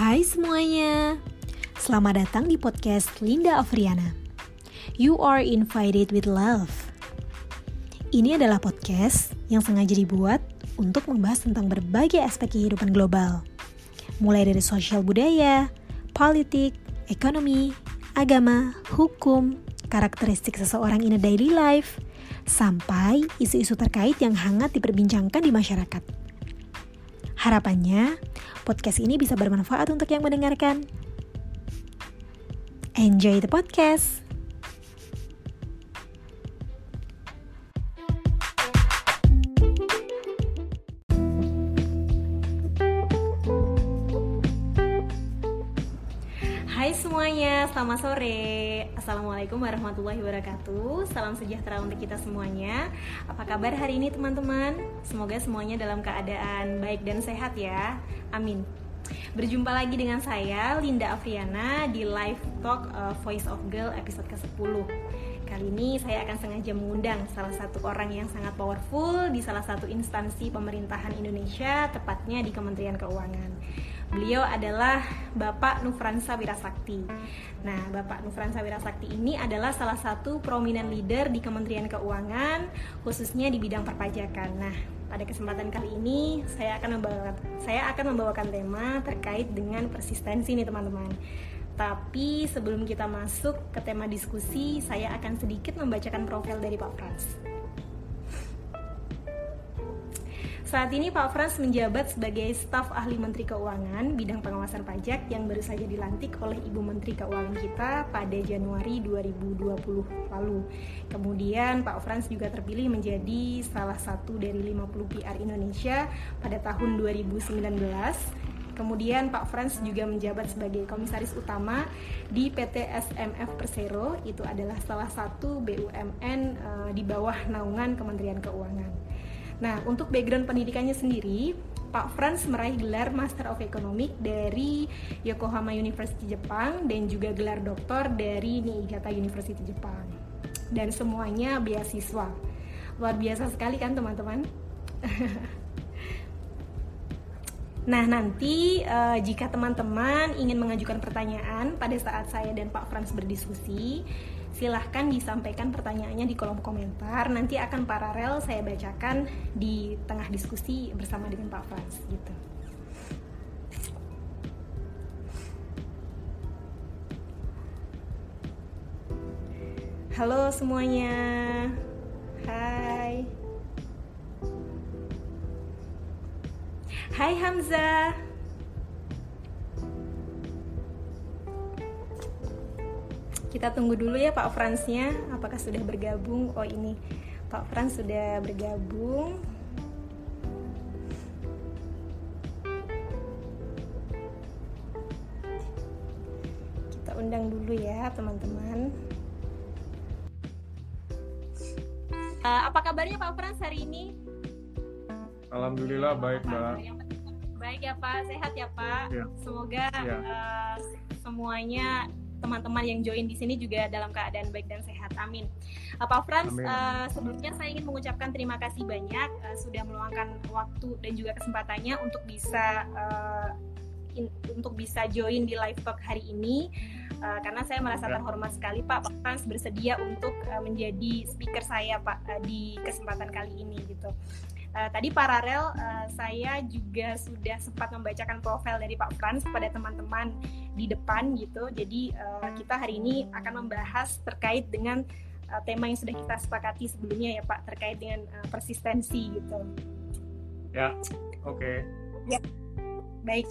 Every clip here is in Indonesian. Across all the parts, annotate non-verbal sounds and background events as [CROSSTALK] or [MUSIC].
Hai semuanya, selamat datang di podcast Linda Afriana. You are invited with love. Ini adalah podcast yang sengaja dibuat untuk membahas tentang berbagai aspek kehidupan global, mulai dari sosial budaya, politik, ekonomi, agama, hukum, karakteristik seseorang in a daily life, sampai isu-isu terkait yang hangat diperbincangkan di masyarakat. Harapannya, podcast ini bisa bermanfaat untuk yang mendengarkan. Enjoy the podcast! Semuanya, selamat sore. Assalamualaikum warahmatullahi wabarakatuh. Salam sejahtera untuk kita semuanya. Apa kabar hari ini teman-teman? Semoga semuanya dalam keadaan baik dan sehat ya. Amin. Berjumpa lagi dengan saya Linda Afriana di Live Talk uh, Voice of Girl episode ke-10. Kali ini saya akan sengaja mengundang salah satu orang yang sangat powerful di salah satu instansi pemerintahan Indonesia, tepatnya di Kementerian Keuangan. Beliau adalah Bapak Nufransa Wirasakti. Nah, Bapak Nufransa Wirasakti ini adalah salah satu prominent leader di Kementerian Keuangan, khususnya di bidang perpajakan. Nah, pada kesempatan kali ini saya akan membawakan saya akan membawakan tema terkait dengan persistensi nih teman-teman. Tapi sebelum kita masuk ke tema diskusi, saya akan sedikit membacakan profil dari Pak Frans. Saat ini Pak Frans menjabat sebagai staf ahli Menteri Keuangan bidang pengawasan pajak yang baru saja dilantik oleh Ibu Menteri Keuangan kita pada Januari 2020 lalu. Kemudian Pak Frans juga terpilih menjadi salah satu dari 50 PR Indonesia pada tahun 2019 Kemudian Pak Frans juga menjabat sebagai komisaris utama di PT SMF Persero, itu adalah salah satu BUMN uh, di bawah naungan Kementerian Keuangan. Nah, untuk background pendidikannya sendiri, Pak Frans meraih gelar Master of Economic dari Yokohama University Jepang dan juga gelar doktor dari Niigata University Jepang. Dan semuanya beasiswa. Luar biasa sekali kan teman-teman? [LAUGHS] Nah, nanti uh, jika teman-teman ingin mengajukan pertanyaan pada saat saya dan Pak Frans berdiskusi, silahkan disampaikan pertanyaannya di kolom komentar. Nanti akan paralel saya bacakan di tengah diskusi bersama dengan Pak Frans gitu. Halo semuanya. Hai. Hai Hamza. Kita tunggu dulu ya Pak Fransnya, apakah sudah bergabung? Oh ini Pak Frans sudah bergabung. Kita undang dulu ya teman-teman. Uh, apa kabarnya Pak Frans hari ini? Alhamdulillah baik Mbak. Baik ya Pak, sehat ya Pak. Ya. Semoga ya. Uh, semuanya teman-teman yang join di sini juga dalam keadaan baik dan sehat. Amin. Uh, Pak Frans, Uh, sebelumnya saya ingin mengucapkan terima kasih banyak uh, sudah meluangkan waktu dan juga kesempatannya untuk bisa uh, in, untuk bisa join di live talk hari ini. Uh, karena saya merasa terhormat sekali Pak Pak Frans bersedia untuk uh, menjadi speaker saya Pak uh, di kesempatan kali ini gitu. Uh, tadi paralel uh, saya juga sudah sempat membacakan profil dari Pak Frans pada teman-teman di depan gitu. Jadi uh, kita hari ini akan membahas terkait dengan uh, tema yang sudah kita sepakati sebelumnya ya Pak terkait dengan uh, persistensi gitu. Ya, oke. Okay. Ya. Baik.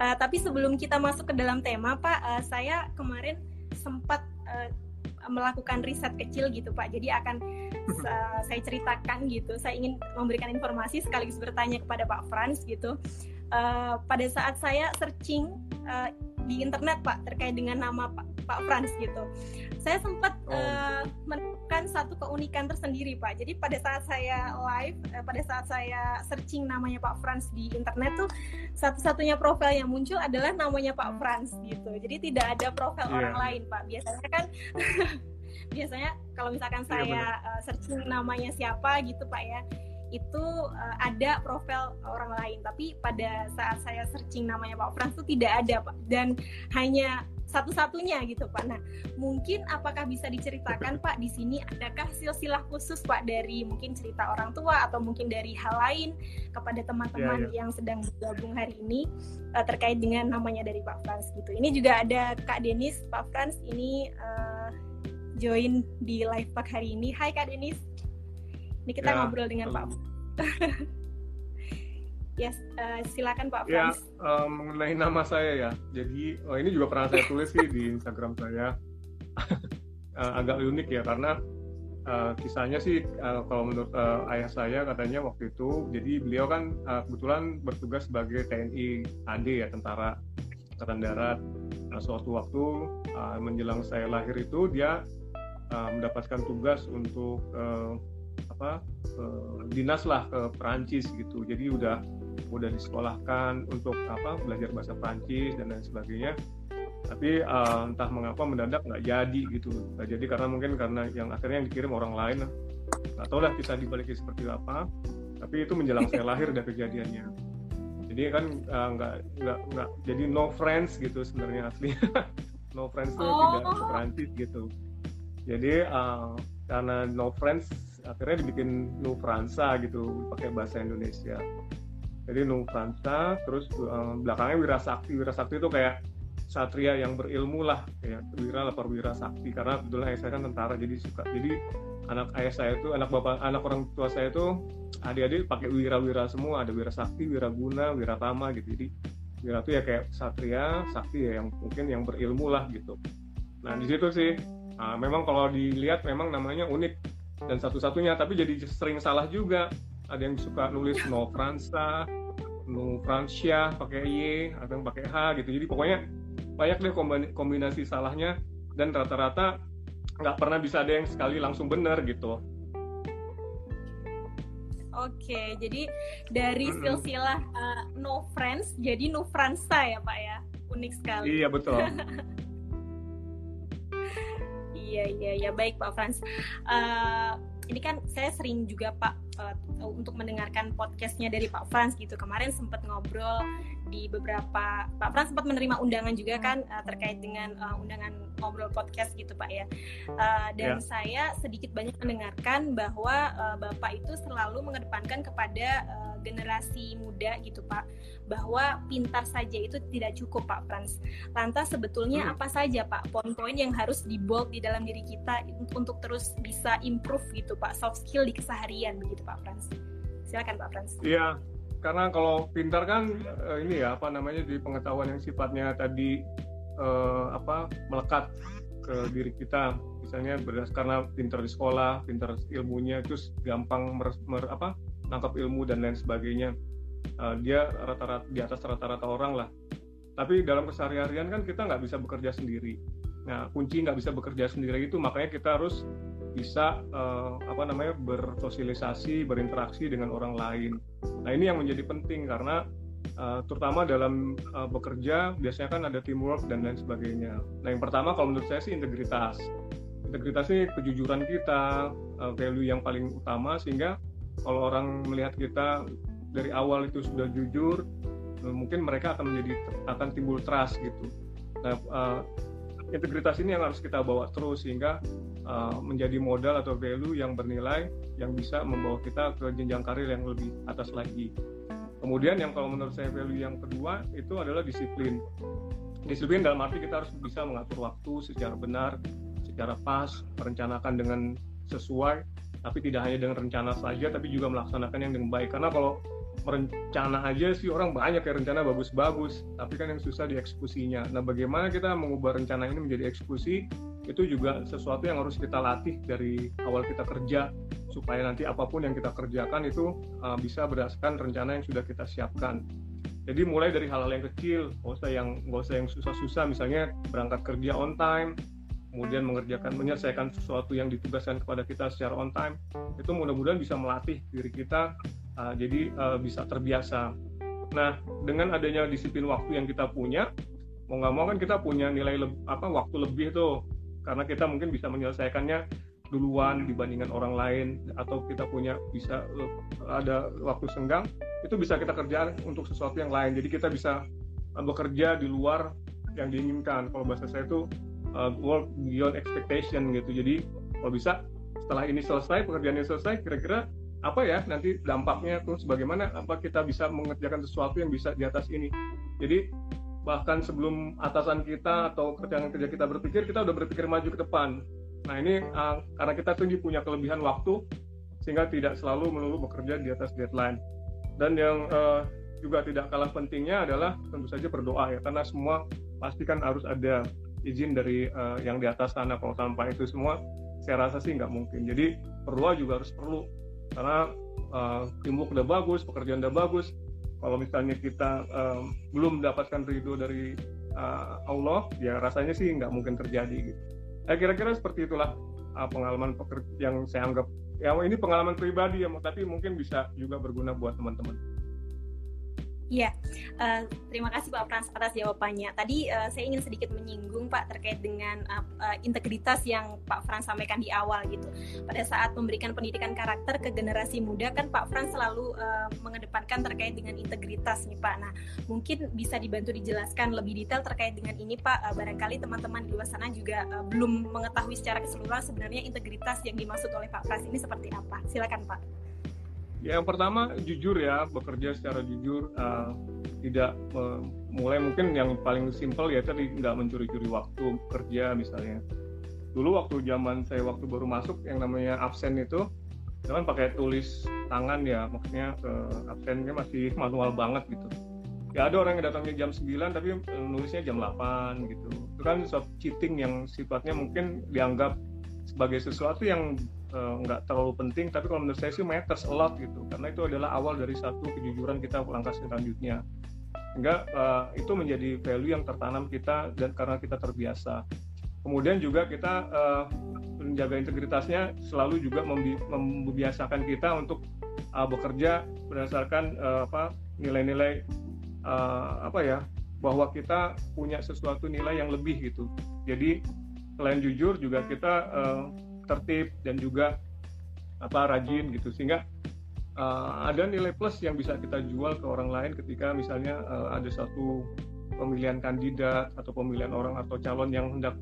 Uh, tapi sebelum kita masuk ke dalam tema Pak, uh, saya kemarin sempat uh, melakukan riset kecil gitu Pak. Jadi akan uh, saya ceritakan gitu. Saya ingin memberikan informasi sekaligus bertanya kepada Pak Frans gitu. Uh, pada saat saya searching uh, di internet Pak terkait dengan nama Pak, Pak Frans gitu. Saya sempat oh. uh, menemukan satu keunikan tersendiri Pak. Jadi pada saat saya live, uh, pada saat saya searching namanya Pak Frans di internet tuh satu-satunya profil yang muncul adalah namanya Pak Frans gitu. Jadi tidak ada profil yeah. orang lain Pak. Biasanya kan [LAUGHS] biasanya kalau misalkan iya, saya uh, searching namanya siapa gitu Pak ya itu uh, ada profil orang lain tapi pada saat saya searching namanya Pak Frans itu tidak ada Pak dan hanya satu-satunya gitu Pak. Nah, mungkin apakah bisa diceritakan Pak di sini adakah silsilah khusus Pak dari mungkin cerita orang tua atau mungkin dari hal lain kepada teman-teman yeah, yeah. yang sedang bergabung hari ini uh, terkait dengan namanya dari Pak Frans gitu. Ini juga ada Kak Denis, Pak Frans ini uh, join di live Pak hari ini. Hai Kak Denis. Ini kita yeah. ngobrol dengan Pak. [LAUGHS] Yes, uh, silakan Pak ya, Frans. Ya, uh, mengenai nama saya ya. Jadi oh, ini juga pernah saya tulis sih di Instagram saya. uh, [LAUGHS] agak unik ya karena uh, kisahnya sih uh, kalau menurut uh, ayah saya katanya waktu itu, jadi beliau kan uh, kebetulan bertugas sebagai TNI AD ya tentara Angkatan Darat. Nah, suatu waktu uh, menjelang saya lahir itu dia uh, mendapatkan tugas untuk uh, apa uh, dinas lah ke Perancis gitu. Jadi udah udah disekolahkan untuk apa belajar bahasa Prancis dan lain sebagainya. Tapi uh, entah mengapa mendadak nggak jadi gitu. Nggak jadi karena mungkin karena yang akhirnya yang dikirim orang lain. Nggak tahu lah kita dibaliknya seperti apa. Tapi itu menjelang saya lahir ada kejadiannya. Jadi kan uh, nggak nggak nggak jadi no friends gitu sebenarnya asli. [LAUGHS] No friends itu oh. tidak ke Prancis gitu. Jadi uh, karena no friends akhirnya dibikin no Fransa gitu pakai bahasa Indonesia. Jadi Nufransa terus uh, belakangnya Wirasakti Wirasakti itu kayak satria yang berilmu lah kayak wira lapar wira sakti. Karena kebetulan ayah saya kan tentara jadi suka jadi anak ayah saya itu anak bapak anak orang tua saya itu adik-adik pakai wira-wira semua. Ada wira sakti wira guna wira tama gitu. Jadi wira itu ya kayak satria sakti ya yang mungkin yang berilmu lah gitu. Nah di situ sih nah, memang kalau dilihat memang namanya unik dan satu-satunya tapi jadi sering salah juga. Ada yang suka nulis no Fransa no Francia pakai y atau yang pakai h gitu. Jadi pokoknya banyak deh kombinasi salahnya dan rata-rata nggak pernah bisa ada yang sekali langsung benar gitu. Oke, jadi dari silsilah uh, No Friends jadi No Fransa ya Pak ya, unik sekali. Iya betul. [LAUGHS] iya iya iya baik Pak Frans. Uh, ini kan saya sering juga Pak uh, untuk mendengarkan podcastnya dari Pak Frans gitu. Kemarin sempat ngobrol di beberapa Pak Frans sempat menerima undangan juga kan uh, terkait dengan uh, undangan ngobrol podcast gitu Pak ya. Uh, dan yeah. saya sedikit banyak mendengarkan bahwa uh, Bapak itu selalu mengedepankan kepada uh, generasi muda gitu Pak bahwa pintar saja itu tidak cukup Pak Frans. Lantas sebetulnya hmm. apa saja Pak poin-poin yang harus dibold di dalam diri kita untuk terus bisa improve gitu Pak soft skill di keseharian begitu Pak Frans. Silakan Pak Frans. Iya, karena kalau pintar kan uh, ini ya apa namanya di pengetahuan yang sifatnya tadi uh, apa melekat ke diri kita. Misalnya berdasarkan karena pintar di sekolah pintar ilmunya terus gampang mer, mer, apa nangkap ilmu dan lain sebagainya. Uh, dia rata-rata di atas rata-rata orang lah. Tapi dalam keseharian kan kita nggak bisa bekerja sendiri. Nah kunci nggak bisa bekerja sendiri itu makanya kita harus bisa uh, apa namanya bersosialisasi berinteraksi dengan orang lain. Nah ini yang menjadi penting karena uh, terutama dalam uh, bekerja biasanya kan ada teamwork dan lain sebagainya. Nah yang pertama kalau menurut saya sih integritas. Integritas ini kejujuran kita uh, value yang paling utama sehingga kalau orang melihat kita dari awal itu sudah jujur mungkin mereka akan menjadi akan timbul trust gitu. Nah uh, integritas ini yang harus kita bawa terus sehingga uh, menjadi modal atau value yang bernilai yang bisa membawa kita ke jenjang karir yang lebih atas lagi. Kemudian yang kalau menurut saya value yang kedua itu adalah disiplin. Disiplin dalam arti kita harus bisa mengatur waktu secara benar secara pas merencanakan dengan sesuai tapi tidak hanya dengan rencana saja tapi juga melaksanakan yang dengan baik. Karena kalau merencana aja sih orang banyak ya rencana bagus-bagus tapi kan yang susah dieksekusinya. Nah bagaimana kita mengubah rencana ini menjadi eksekusi itu juga sesuatu yang harus kita latih dari awal kita kerja supaya nanti apa pun yang kita kerjakan itu uh, bisa berdasarkan rencana yang sudah kita siapkan. Jadi mulai dari hal-hal yang kecil nggak usah yang nggak usah yang susah-susah misalnya berangkat kerja on time kemudian mengerjakan menyelesaikan sesuatu yang ditugaskan kepada kita secara on time itu mudah-mudahan bisa melatih diri kita uh, jadi uh, bisa terbiasa. Nah dengan adanya disiplin waktu yang kita punya mau nggak mau kan kita punya nilai apa waktu lebih tuh karena kita mungkin bisa menyelesaikannya duluan dibandingkan orang lain atau kita punya bisa uh, ada waktu senggang itu bisa kita kerjakan untuk sesuatu yang lain. Jadi kita bisa uh, bekerja di luar yang diinginkan. Kalau bahasa saya itu uh, work beyond expectation gitu. Jadi kalau bisa setelah ini selesai pekerjaan ini selesai kira-kira apa ya nanti dampaknya terus bagaimana apa kita bisa mengerjakan sesuatu yang bisa di atas ini. Jadi bahkan sebelum atasan kita atau kerjaan kerja kita berpikir kita udah berpikir maju ke depan. Nah ini uh, karena kita tuh punya kelebihan waktu sehingga tidak selalu melulu bekerja di atas deadline. Dan yang uh, juga tidak kalah pentingnya adalah tentu saja berdoa ya karena semua pasti kan harus ada izin dari uh, yang di atas sana. Kalau tanpa itu semua saya rasa sih nggak mungkin. Jadi berdoa juga harus perlu. Karena uh, teamwork udah bagus pekerjaan udah bagus kalau misalnya kita um, belum mendapatkan ridho dari uh, Allah ya rasanya sih nggak mungkin terjadi gitu. Ya kira-kira seperti itulah uh, pengalaman yang saya anggap ya ini pengalaman pribadi ya tapi mungkin bisa juga berguna buat teman-teman Iya, uh, terima kasih Pak Frans atas jawabannya. Tadi uh, saya ingin sedikit menyinggung Pak terkait dengan uh, integritas yang Pak Frans sampaikan di awal gitu. Pada saat memberikan pendidikan karakter ke generasi muda kan Pak Frans selalu uh, mengedepankan terkait dengan integritas nih Pak. Nah, mungkin bisa dibantu dijelaskan lebih detail terkait dengan ini Pak. Uh, barangkali teman-teman di luar sana juga uh, belum mengetahui secara keseluruhan sebenarnya integritas yang dimaksud oleh Pak Frans ini seperti apa. Silakan Pak. Ya, yang pertama jujur ya, bekerja secara jujur, uh, tidak uh, mulai mungkin yang paling simpel ya tadi nggak mencuri-curi waktu kerja misalnya. Dulu waktu zaman saya waktu baru masuk yang namanya absen itu, jangan pakai tulis tangan ya, maksudnya uh, absennya masih [LAUGHS] manual banget gitu. Ya ada orang yang datangnya jam 9 tapi nulisnya jam 8 gitu. Itu kan suatu cheating yang sifatnya mungkin dianggap sebagai sesuatu yang nggak uh, terlalu penting tapi kalau menurut saya sih matters a lot gitu. Karena itu adalah awal dari satu kejujuran kita langkah selanjutnya. Sehingga uh, itu menjadi value yang tertanam kita dan karena kita terbiasa. Kemudian juga kita uh, menjaga integritasnya selalu juga membi membiasakan kita untuk uh, bekerja berdasarkan uh, apa nilai-nilai uh, apa ya bahwa kita punya sesuatu nilai yang lebih gitu. Jadi selain jujur juga kita uh, tertib dan juga apa rajin gitu. Sehingga uh, ada nilai plus yang bisa kita jual ke orang lain ketika misalnya uh, ada satu pemilihan kandidat atau pemilihan orang atau calon yang hendak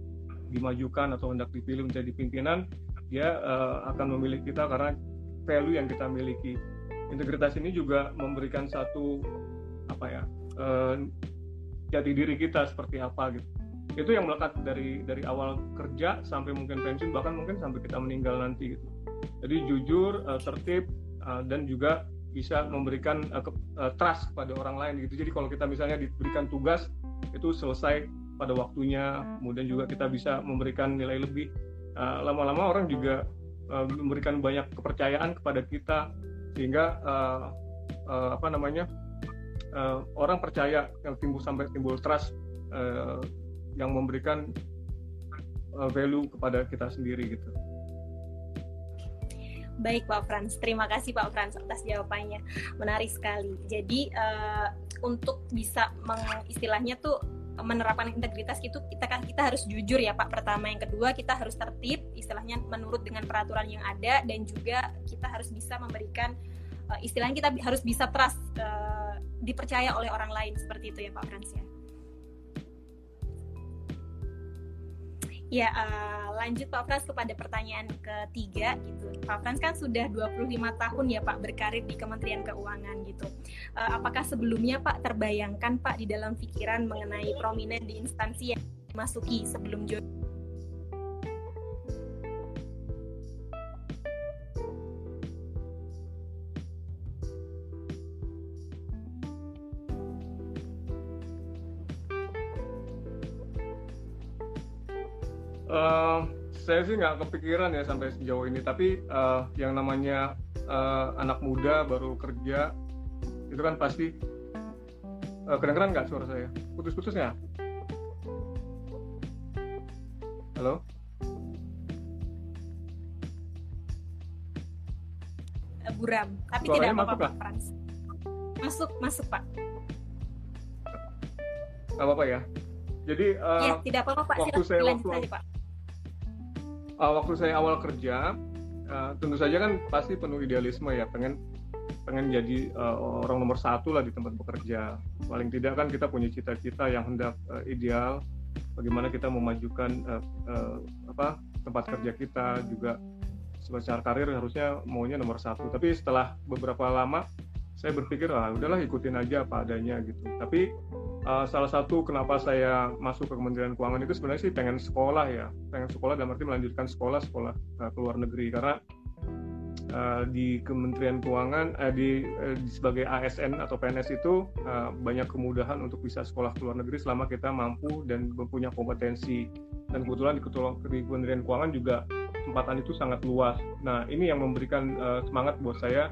dimajukan atau hendak dipilih menjadi pimpinan dia uh, akan memilih kita karena value yang kita miliki. Integritas ini juga memberikan satu apa ya uh, jati diri kita seperti apa gitu itu yang melekat dari dari awal kerja sampai mungkin pensiun bahkan mungkin sampai kita meninggal nanti gitu. Jadi jujur uh, tertib uh, dan juga bisa memberikan uh, ke, uh, trust kepada orang lain gitu. Jadi kalau kita misalnya diberikan tugas itu selesai pada waktunya. Kemudian juga kita bisa memberikan nilai lebih. Lama-lama uh, orang juga uh, memberikan banyak kepercayaan kepada kita. Sehingga uh, uh, apa namanya uh, orang percaya yang timbul sampai timbul trust yang memberikan uh, value kepada kita sendiri gitu. Baik Pak Frans, terima kasih Pak Frans atas jawabannya, menarik sekali. Jadi uh, untuk bisa mengistilahnya tuh menerapkan integritas itu kita kan kita harus jujur ya Pak pertama yang kedua kita harus tertib istilahnya menurut dengan peraturan yang ada dan juga kita harus bisa memberikan uh, istilahnya kita harus bisa trust uh, dipercaya oleh orang lain seperti itu ya Pak Frans ya. Ya, uh, lanjut Pak Frans kepada pertanyaan ketiga gitu. Pak Frans kan sudah 25 tahun ya Pak berkarir di Kementerian Keuangan gitu. Uh, apakah sebelumnya Pak terbayangkan Pak di dalam pikiran mengenai prominent di instansi yang dimasuki sebelum jodoh Uh, saya sih nggak kepikiran ya sampai sejauh ini, tapi uh, yang namanya uh, anak muda baru kerja itu kan pasti uh, kedengeran nggak suara saya? Putus-putus nggak? Halo? Buram, tapi Suaranya tidak apa-apa Pak Frans. Masuk, masuk Pak. Gak apa-apa ya. Jadi uh, ya, tidak apa-apa Pak. Waktu saya waktu, saja, Pak uh, waktu saya awal kerja uh, tentu saja kan pasti penuh idealisme ya pengen pengen jadi uh, orang nomor satu lah di tempat bekerja. Paling tidak kan kita punya cita-cita yang hendak uh, ideal bagaimana kita memajukan uh, uh, apa tempat kerja kita juga. Secara karir harusnya maunya nomor satu. Tapi setelah beberapa lama saya berpikir ah udahlah ikutin aja apa adanya gitu. Tapi uh, salah satu kenapa saya masuk ke Kementerian Keuangan itu sebenarnya sih pengen sekolah ya. Pengen sekolah dalam arti melanjutkan sekolah sekolah uh, ke luar negeri. Karena uh, di Kementerian Keuangan uh, di, uh, sebagai ASN atau PNS itu uh, banyak kemudahan untuk bisa sekolah ke luar negeri selama kita mampu dan mempunyai kompetensi. Dan kebetulan di, Kementerian Keuangan juga kesempatan itu sangat luas. Nah ini yang memberikan uh, semangat buat saya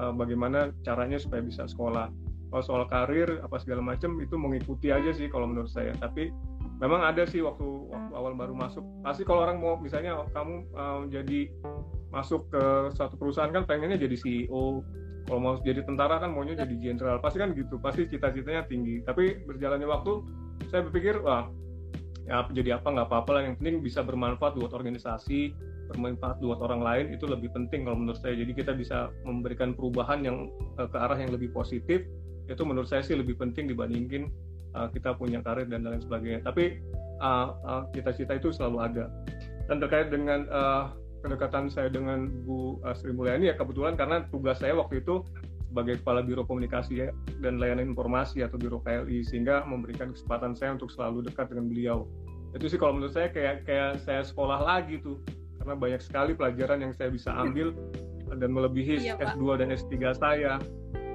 bagaimana caranya supaya bisa sekolah kalau soal karir apa segala macam itu mengikuti aja sih kalau menurut saya. Tapi memang ada sih waktu waktu awal baru masuk. Pasti kalau orang mau misalnya kamu uh, jadi masuk ke satu perusahaan kan pengennya jadi CEO kalau mau jadi tentara kan maunya jadi jenderal. Pasti kan gitu pasti cita-citanya tinggi. Tapi berjalannya waktu saya berpikir wah ya jadi apa nggak apa-apa lah. Yang penting bisa bermanfaat buat organisasi bermanfaat buat orang lain itu lebih penting kalau menurut saya. Jadi kita bisa memberikan perubahan yang uh, ke arah yang lebih positif itu menurut saya sih lebih penting dibandingin uh, kita punya karir dan lain sebagainya. Tapi uh, uh, cita-cita itu selalu ada. Dan terkait dengan uh, kedekatan saya dengan Bu uh, Sri Mulyani ya kebetulan karena tugas saya waktu itu sebagai kepala biro komunikasi ya, dan layanan informasi atau biro KLI sehingga memberikan kesempatan saya untuk selalu dekat dengan beliau. Itu sih kalau menurut saya kayak kayak saya sekolah lagi tuh karena banyak sekali pelajaran yang saya bisa ambil dan melebihi iya, S2 dan S3 saya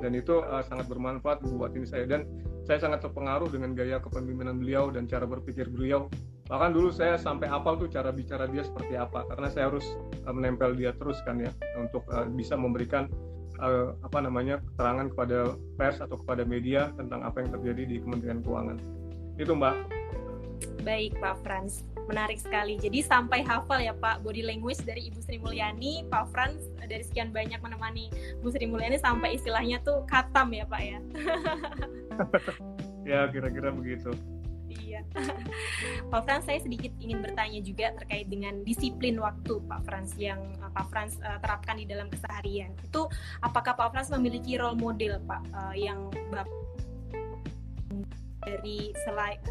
dan itu uh, sangat bermanfaat buat ini saya. Dan saya sangat terpengaruh dengan gaya kepemimpinan beliau dan cara berpikir beliau. Bahkan dulu saya sampai apal tuh cara bicara dia seperti apa. Karena saya harus uh, menempel dia terus kan ya untuk uh, bisa memberikan uh, apa namanya keterangan kepada pers atau kepada media tentang apa yang terjadi di Kementerian Keuangan. Itu mbak. Baik Pak Frans menarik sekali. Jadi sampai hafal ya Pak body language dari Ibu Sri Mulyani, Pak Frans dari sekian banyak menemani Bu Sri Mulyani sampai istilahnya tuh katam ya Pak ya. [LAUGHS] ya kira-kira begitu. Iya. [LAUGHS] Pak Frans saya sedikit ingin bertanya juga terkait dengan disiplin waktu Pak Frans yang uh, Pak Frans uh, terapkan di dalam keseharian. Itu apakah Pak Frans memiliki role model Pak uh, yang dari selain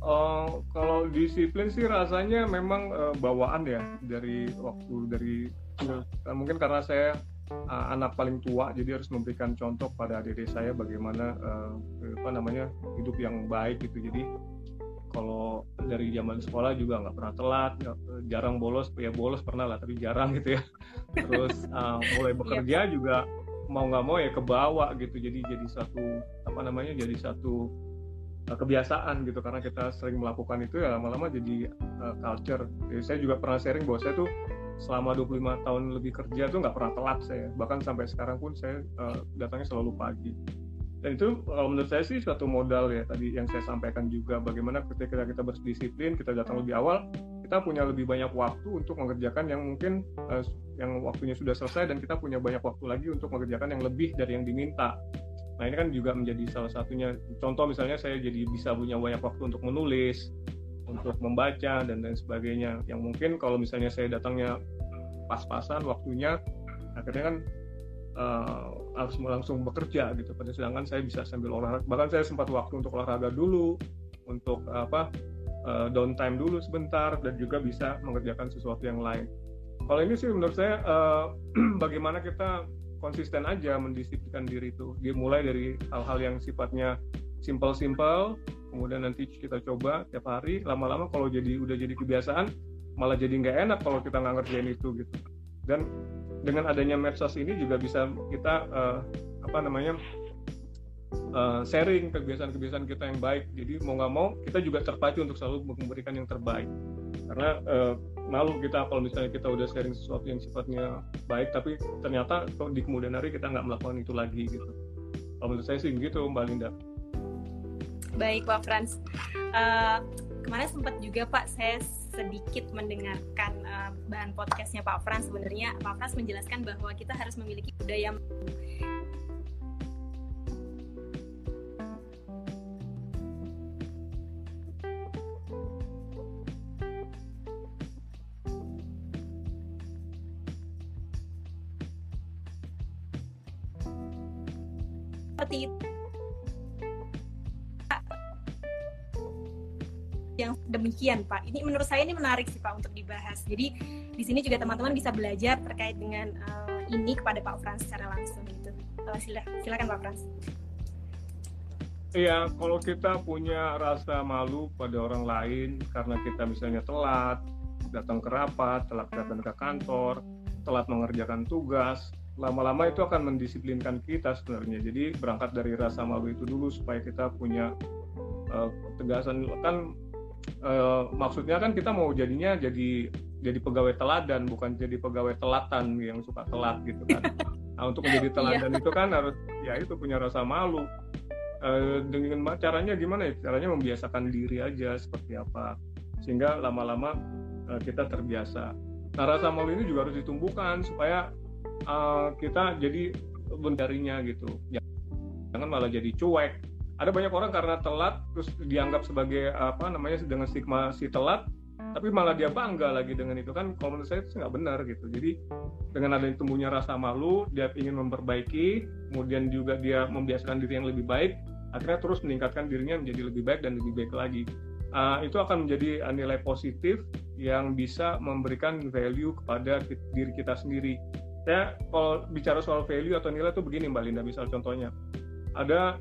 Uh, kalau disiplin sih rasanya memang uh, bawaan ya dari waktu dari uh, mungkin karena saya uh, anak paling tua jadi harus memberikan contoh pada adik-adik saya bagaimana uh, apa namanya hidup yang baik gitu. Jadi kalau dari zaman sekolah juga nggak pernah telat jarang bolos ya bolos pernah lah tapi jarang gitu ya. [LAUGHS] Terus uh, mulai iya. bekerja juga mau nggak mau ya ke bawah gitu. Jadi jadi satu apa namanya jadi satu kebiasaan gitu karena kita sering melakukan itu ya lama-lama jadi uh, culture. Jadi saya juga pernah sharing bahwa saya tuh selama 25 tahun lebih kerja tuh nggak pernah telat saya. Bahkan sampai sekarang pun saya uh, datangnya selalu pagi. Dan itu kalau menurut saya sih suatu modal ya tadi yang saya sampaikan juga bagaimana ketika kita berdisiplin, kita datang lebih awal, kita punya lebih banyak waktu untuk mengerjakan yang mungkin uh, yang waktunya sudah selesai dan kita punya banyak waktu lagi untuk mengerjakan yang lebih dari yang diminta. Nah ini kan juga menjadi salah satunya contoh misalnya saya jadi bisa punya banyak waktu untuk menulis, untuk membaca dan lain sebagainya. Yang mungkin kalau misalnya saya datangnya pas-pasan waktunya, akhirnya kan uh, harus langsung bekerja gitu. Pada sedangkan saya bisa sambil olahraga. Bahkan saya sempat waktu untuk olahraga dulu, untuk apa uh, downtime dulu sebentar dan juga bisa mengerjakan sesuatu yang lain. Kalau ini sih menurut saya uh, [CLEARS THROAT] bagaimana kita konsisten aja mendisiplinkan diri itu. Dimulai dari hal-hal yang sifatnya simple-simple kemudian nanti kita coba tiap hari. Lama-lama kalau jadi udah jadi kebiasaan malah jadi nggak enak kalau kita nggak ngerjain itu gitu. Dan dengan adanya medsos ini juga bisa kita uh, apa namanya uh, sharing kebiasaan-kebiasaan kita yang baik. Jadi mau nggak mau kita juga terpacu untuk selalu memberikan yang terbaik. Karena uh, malu kita kalau misalnya kita udah sharing sesuatu yang sifatnya baik tapi ternyata di kemudian hari kita nggak melakukan itu lagi gitu. Kalau menurut saya sih gitu Mbak Linda. Baik Pak Frans. Uh, kemarin sempat juga Pak saya sedikit mendengarkan uh, bahan podcastnya Pak Frans. Sebenarnya Pak Frans menjelaskan bahwa kita harus memiliki budaya seperti itu yang demikian Pak. Ini menurut saya ini menarik sih Pak untuk dibahas. Jadi di sini juga teman-teman bisa belajar terkait dengan uh, ini kepada Pak Frans secara langsung gitu. Uh, sila, silakan Pak Frans. Iya, kalau kita punya rasa malu pada orang lain karena kita misalnya telat datang ke rapat, telat datang ke kantor, telat mengerjakan tugas, lama-lama itu akan mendisiplinkan kita sebenarnya. Jadi berangkat dari rasa malu itu dulu supaya kita punya uh, ketegasan kan uh, maksudnya kan kita mau jadinya jadi jadi pegawai teladan bukan jadi pegawai telatan yang suka telat gitu kan. Nah untuk menjadi iya. teladan itu kan harus ya itu punya rasa malu. Uh, dengan caranya gimana ya? Caranya membiasakan diri aja seperti apa sehingga lama-lama uh, kita terbiasa. Nah rasa malu ini juga harus ditumbuhkan supaya uh, kita jadi bendarinya gitu. Jangan malah jadi cuek. Ada banyak orang karena telat terus dianggap sebagai apa namanya dengan stigma si telat tapi malah dia bangga lagi dengan itu. Kan kalau menurut saya itu nggak benar gitu. Jadi dengan adanya tumbuhnya rasa malu dia ingin memperbaiki kemudian juga dia membiasakan diri yang lebih baik akhirnya terus meningkatkan dirinya menjadi lebih baik dan lebih baik lagi. Uh, itu akan menjadi nilai positif yang bisa memberikan value kepada diri kita sendiri saya kalau bicara soal value atau nilai itu begini mbak Linda misal contohnya. Ada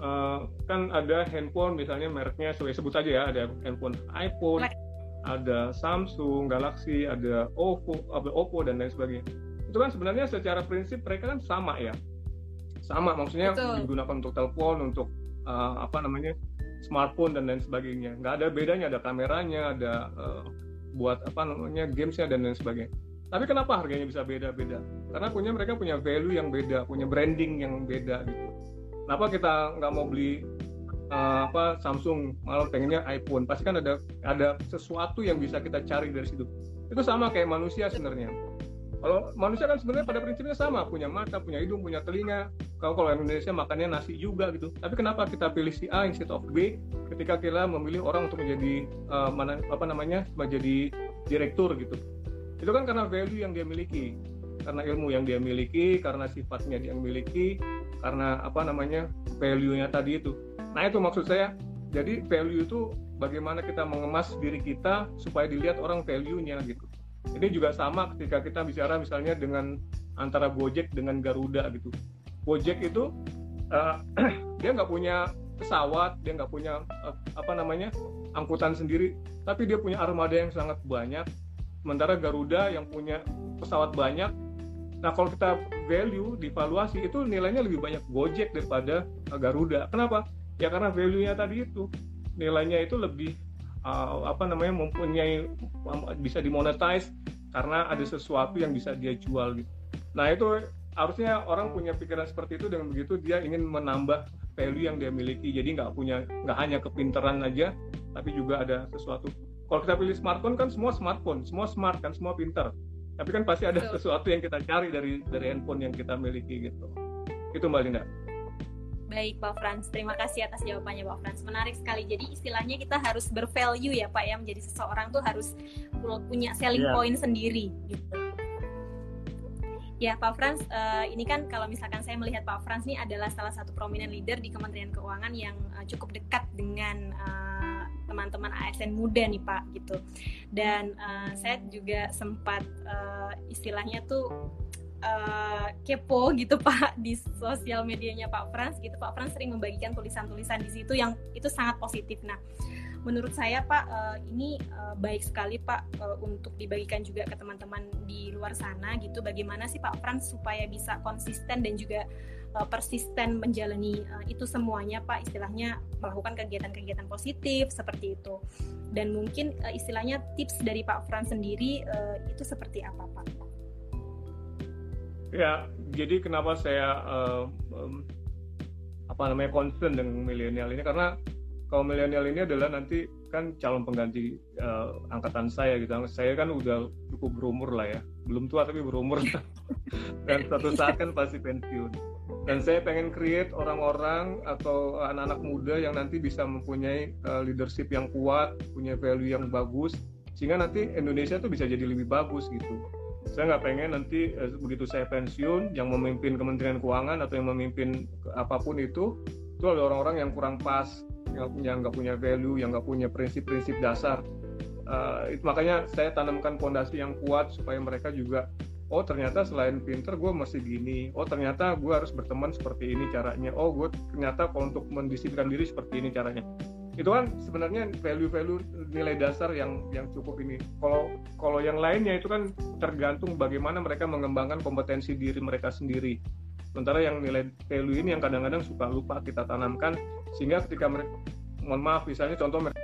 uh, kan ada handphone misalnya mereknya saya sebut saja ya ada handphone iPhone ada Samsung Galaxy ada Oppo ada Oppo dan lain sebagainya. Itu kan sebenarnya secara prinsip mereka kan sama ya. Sama maksudnya Betul. digunakan untuk telepon untuk uh, apa namanya smartphone dan lain sebagainya. Nggak ada bedanya ada kameranya ada uh, buat apa namanya gamesnya dan lain sebagainya tapi kenapa harganya bisa beda-beda? Karena punya mereka punya value yang beda punya branding yang beda gitu. Kenapa kita nggak mau beli uh, apa Samsung? Malah pengennya iPhone. Pasti kan ada ada sesuatu yang bisa kita cari dari situ. Itu sama kayak manusia sebenarnya. Kalau manusia kan sebenarnya pada prinsipnya sama. Punya mata punya hidung punya telinga. Kalau kalau Indonesia makannya nasi juga gitu. Tapi kenapa kita pilih si A instead of B? Ketika kita memilih orang untuk menjadi uh, mana apa namanya? Menjadi direktur gitu itu kan karena value yang dia miliki karena ilmu yang dia miliki karena sifatnya dia miliki karena apa namanya value-nya tadi itu. Nah itu maksud saya. Jadi value itu bagaimana kita mengemas diri kita supaya dilihat orang value-nya gitu. Ini juga sama ketika kita bicara misalnya dengan antara Gojek dengan Garuda gitu. Gojek itu uh, [CLEARS THROAT] dia nggak punya pesawat, dia nggak punya uh, apa namanya angkutan sendiri, tapi dia punya armada yang sangat banyak. Sementara Garuda yang punya pesawat banyak, Nah kalau kita value, divaluasi itu nilainya lebih banyak Gojek daripada uh, Garuda. Kenapa? Ya karena value-nya tadi itu nilainya itu lebih uh, apa namanya mempunyai bisa dimonetize karena ada sesuatu yang bisa dia jual gitu. Nah itu harusnya orang punya pikiran seperti itu dengan begitu dia ingin menambah value yang dia miliki. Jadi nggak punya nggak hanya kepintaran aja, tapi juga ada sesuatu. Kalau kita pilih smartphone kan semua smartphone, semua smart kan, semua pintar tapi kan pasti ada Betul. sesuatu yang kita cari dari dari handphone yang kita miliki gitu itu mbak Linda Baik Pak Frans, terima kasih atas jawabannya Pak Frans. Menarik sekali. Jadi istilahnya kita harus bervalue ya Pak ya, menjadi seseorang tuh harus punya selling yeah. point sendiri gitu. Ya Pak Frans, uh, ini kan kalau misalkan saya melihat Pak Frans ini adalah salah satu prominent leader di Kementerian Keuangan yang uh, cukup dekat dengan uh, teman-teman ASN muda nih Pak gitu. Dan uh, saya juga sempat uh, istilahnya tuh uh, kepo gitu [LAUGHS] Pak di sosial medianya Pak Frans gitu. Pak Frans sering membagikan tulisan-tulisan di situ yang itu sangat positif. Nah, menurut saya Pak uh, ini uh, baik sekali Pak uh, untuk dibagikan juga ke teman-teman di luar sana gitu. Bagaimana sih Pak Frans supaya bisa konsisten dan juga uh, persisten menjalani uh, itu semuanya Pak istilahnya melakukan kegiatan-kegiatan positif seperti itu dan mungkin uh, istilahnya tips dari Pak Frans sendiri uh, itu seperti apa Pak? Ya jadi kenapa saya uh, um, apa namanya concern dengan milenial ini karena kaum milenial ini adalah nanti kan calon pengganti uh, angkatan saya gitu. Saya kan udah cukup berumur lah ya, belum tua tapi berumur [LAUGHS] dan suatu saat kan pasti pensiun. Dan saya pengen create orang-orang atau anak-anak muda yang nanti bisa mempunyai uh, leadership yang kuat, punya value yang bagus, sehingga nanti Indonesia tuh bisa jadi lebih bagus gitu. Saya nggak pengen nanti eh, begitu saya pensiun yang memimpin Kementerian Keuangan atau yang memimpin apa pun itu itu ada orang-orang yang kurang pas yang nggak punya value yang nggak punya prinsip-prinsip dasar. Uh, itu makanya saya tanamkan fondasi yang kuat supaya mereka juga oh ternyata selain pinter gue masih gini oh ternyata gue harus berteman seperti ini caranya oh gue ternyata kalau untuk mendisiplinkan diri seperti ini caranya itu kan sebenarnya value-value nilai dasar yang yang cukup ini. Kalau kalau yang lainnya itu kan tergantung bagaimana mereka mengembangkan kompetensi diri mereka sendiri. Sementara yang nilai value ini yang kadang-kadang suka lupa kita tanamkan sehingga ketika mereka mohon maaf misalnya contoh mereka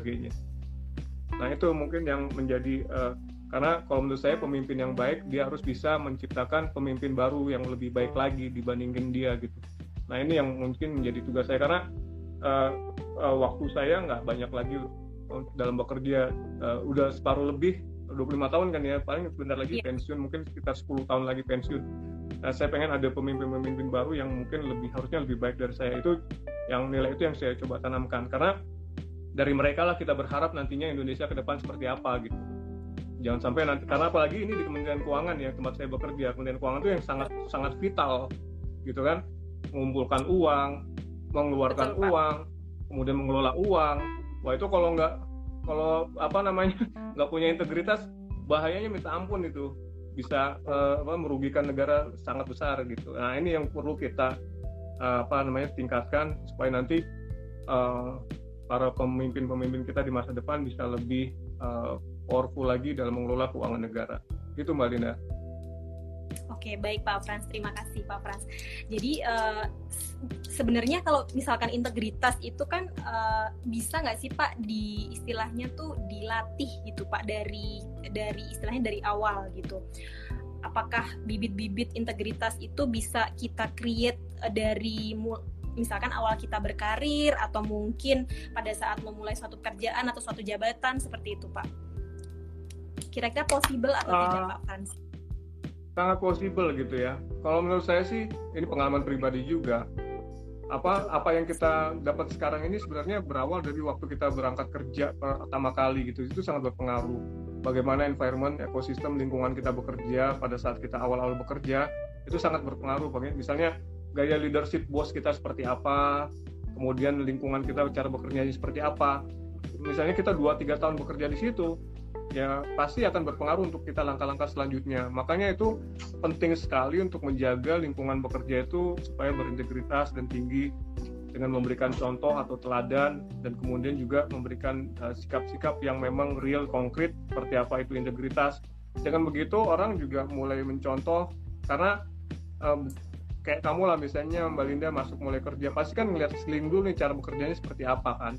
sebagainya. Nah itu mungkin yang menjadi uh, karena kalau menurut saya pemimpin yang baik dia harus bisa menciptakan pemimpin baru yang lebih baik lagi dibandingin dia gitu. Nah ini yang mungkin menjadi tugas saya karena uh, uh, waktu saya nggak banyak lagi dalam bekerja uh, udah separuh lebih 25 tahun kan ya paling sebentar lagi yeah. pensiun mungkin sekitar 10 tahun lagi pensiun. Nah, saya pengen ada pemimpin-pemimpin baru yang mungkin lebih harusnya lebih baik dari saya itu yang nilai itu yang saya coba tanamkan karena dari mereka lah kita berharap nantinya Indonesia ke depan seperti apa gitu. Jangan sampai nanti karena apalagi ini di Kementerian Keuangan ya tempat saya bekerja. Kementerian Keuangan itu yang sangat sangat vital gitu kan. Mengumpulkan uang mengeluarkan Betul, uang Pak. kemudian mengelola uang. Wah itu kalau nggak kalau apa namanya [LAUGHS] nggak punya integritas bahayanya minta ampun itu. Bisa uh, apa, merugikan negara sangat besar gitu. Nah ini yang perlu kita uh, apa namanya tingkatkan supaya nanti uh, para pemimpin-pemimpin kita di masa depan bisa lebih uh, powerful lagi dalam mengelola keuangan negara. Itu Mbak Linda. Oke, baik Pak Frans. Terima kasih Pak Frans. Jadi uh, sebenarnya kalau misalkan integritas itu kan uh, bisa nggak sih Pak di istilahnya tuh dilatih gitu Pak dari dari istilahnya dari awal gitu. Apakah bibit-bibit integritas itu bisa kita create dari misalkan awal kita berkarir atau mungkin pada saat memulai suatu pekerjaan atau suatu jabatan seperti itu Pak. Kira-kira possible atau uh, tidak Pak Frans? Sangat possible gitu ya. Kalau menurut saya sih ini pengalaman pribadi juga. Apa apa yang kita dapat sekarang ini sebenarnya berawal dari waktu kita berangkat kerja pertama kali gitu. Itu sangat berpengaruh. Bagaimana environment, ekosistem, lingkungan kita bekerja pada saat kita awal-awal bekerja itu sangat berpengaruh. Misalnya gaya leadership bos kita seperti apa, kemudian lingkungan kita cara bekerja seperti apa. Misalnya kita 2-3 tahun bekerja di situ, ya pasti akan berpengaruh untuk kita langkah-langkah selanjutnya. Makanya itu penting sekali untuk menjaga lingkungan bekerja itu supaya berintegritas dan tinggi dengan memberikan contoh atau teladan dan kemudian juga memberikan uh, sikap-sikap uh, yang memang real konkret seperti apa itu integritas. Dengan begitu orang juga mulai mencontoh karena um, kayak kamu lah misalnya Mbak Linda masuk mulai kerja pasti kan ngeliat seling dulu nih cara bekerjanya seperti apa kan?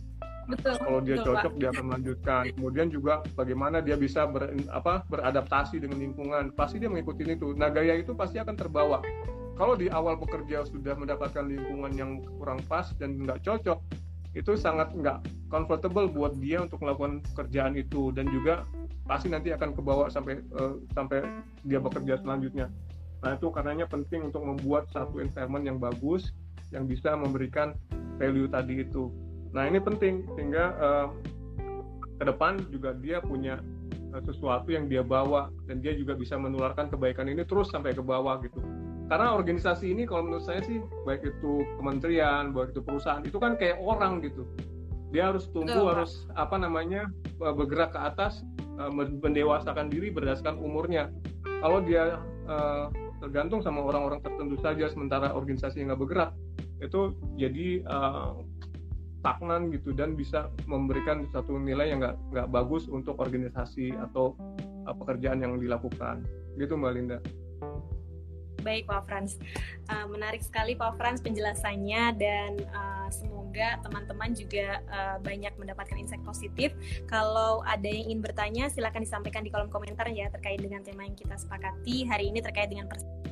Betul kalau dia betul, cocok Pak. dia akan melanjutkan. Kemudian juga bagaimana dia bisa ber, apa beradaptasi dengan lingkungan. Pasti dia mengikuti itu. Nah gaya itu pasti akan terbawa. Kalau di awal bekerja sudah mendapatkan lingkungan yang kurang pas dan nggak cocok itu sangat nggak comfortable buat dia untuk melakukan pekerjaan itu. Dan juga pasti nanti akan kebawa sampai uh, sampai dia bekerja selanjutnya Nah itu karenanya penting untuk membuat satu environment yang bagus yang bisa memberikan value tadi itu. Nah ini penting sehingga uh, ke depan juga dia punya uh, sesuatu yang dia bawa dan dia juga bisa menularkan kebaikan ini terus sampai ke bawah gitu. Karena organisasi ini kalau menurut saya sih baik itu kementerian, baik itu perusahaan itu kan kayak orang gitu. Dia harus tumbuh, harus apa namanya eh, bergerak ke atas, mendewasakan diri berdasarkan umurnya. Kalau dia uh, tergantung sama orang-orang tertentu saja sementara organisasi yang nggak bergerak itu jadi uh, stagnan gitu dan bisa memberikan satu nilai yang nggak nggak bagus untuk organisasi atau uh, pekerjaan yang dilakukan gitu mbak Linda. Baik Pak Frans, uh, menarik sekali Pak Frans penjelasannya dan uh, semoga teman-teman juga uh, banyak mendapatkan insight positif. Kalau ada yang ingin bertanya, silakan disampaikan di kolom komentar ya terkait dengan tema yang kita sepakati hari ini terkait dengan dan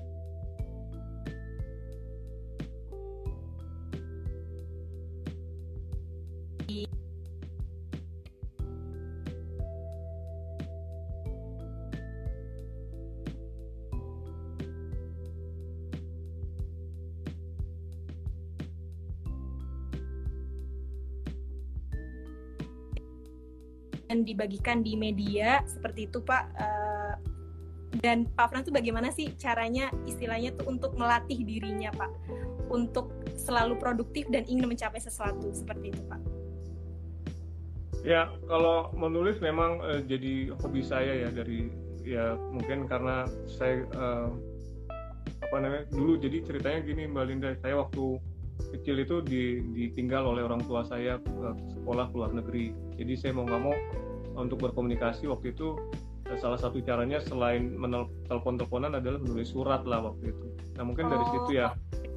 dibagikan di media seperti itu Pak. Uh, dan Pak Frans itu bagaimana sih caranya istilahnya tuh untuk melatih dirinya Pak untuk selalu produktif dan ingin mencapai sesuatu seperti itu Pak. Ya kalau menulis memang uh, jadi hobi saya ya dari ya mungkin karena saya uh, apa namanya dulu jadi ceritanya gini Mbak Linda saya waktu kecil itu ditinggal oleh orang tua saya ke sekolah ke luar negeri jadi saya mau nggak mau untuk berkomunikasi waktu itu eh, salah satu caranya selain menelpon teleponan adalah menulis surat lah waktu itu. Nah mungkin oh. dari situ ya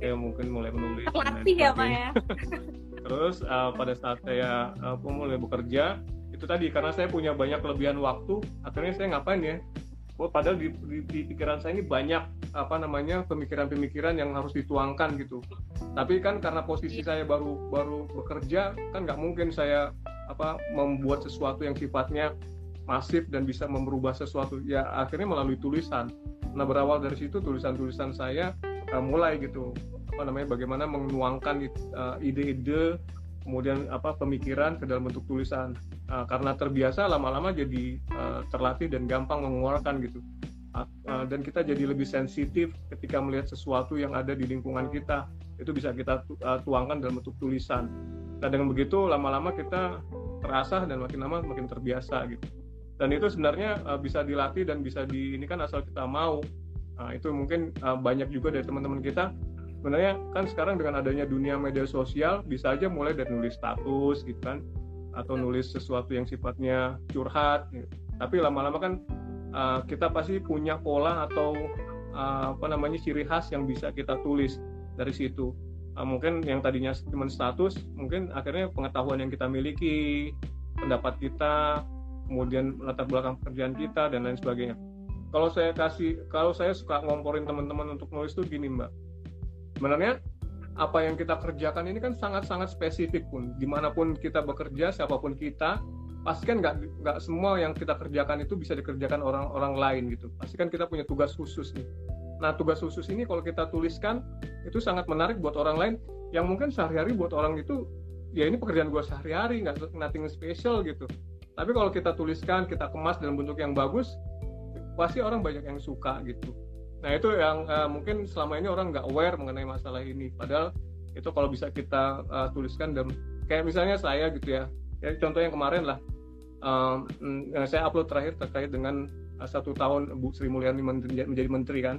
saya mungkin mulai menulis terlatih ya pak ya? [LAUGHS] Terus uh, pada saat saya uh, mulai bekerja itu tadi karena saya punya banyak kelebihan waktu akhirnya saya ngapain ya? Oh, padahal di, di, di pikiran saya ini banyak apa namanya pemikiran-pemikiran yang harus dituangkan gitu. Tapi kan karena posisi iya. saya baru baru bekerja kan nggak mungkin saya apa membuat sesuatu yang sifatnya masif dan bisa merubah sesuatu. Ya akhirnya melalui tulisan. Nah berawal dari situ tulisan-tulisan saya uh, mulai gitu apa namanya bagaimana menuangkan uh, ide-ide kemudian apa pemikiran ke dalam bentuk tulisan. Uh, karena terbiasa lama-lama jadi uh, terlatih dan gampang mengeluarkan gitu. Uh, uh, dan kita jadi lebih sensitif ketika melihat sesuatu yang ada di lingkungan kita. Itu bisa kita tuangkan dalam bentuk tulisan. Nah dengan begitu lama-lama kita terasa dan makin lama makin terbiasa gitu. Dan itu sebenarnya uh, bisa dilatih dan bisa di ini kan asal kita mau. Nah, itu mungkin uh, banyak juga dari teman-teman kita. Sebenarnya kan sekarang dengan adanya dunia media sosial bisa aja mulai dari nulis status gitu kan atau nulis sesuatu yang sifatnya curhat gitu. tapi lama-lama kan uh, kita pasti punya pola atau uh, apa namanya ciri khas yang bisa kita tulis dari situ uh, mungkin yang tadinya cuma status mungkin akhirnya pengetahuan yang kita miliki pendapat kita kemudian latar belakang pekerjaan kita dan lain sebagainya. Kalau saya kasih kalau saya suka ngomporin teman-teman untuk nulis tuh gini mbak. Sebenarnya apa yang kita kerjakan ini kan sangat-sangat spesifik pun. Di mana pun kita bekerja siapa pun kita pasti kan nggak nggak semua yang kita kerjakan itu bisa dikerjakan orang-orang lain gitu. Pasti kan kita punya tugas khusus nih nah tugas khusus ini kalau kita tuliskan itu sangat menarik buat orang lain yang mungkin sehari-hari buat orang itu ya ini pekerjaan gue sehari-hari nggak nothing special gitu tapi kalau kita tuliskan kita kemas dalam bentuk yang bagus pasti orang banyak yang suka gitu Nah itu yang uh, mungkin selama ini orang nggak aware mengenai masalah ini. Padahal itu kalau bisa kita uh, tuliskan dan kayak misalnya saya gitu ya. Ya contoh yang kemarin lah, um, saya upload terakhir terkait dengan uh, satu tahun Bu Sri Mulyani menjadi menteri kan.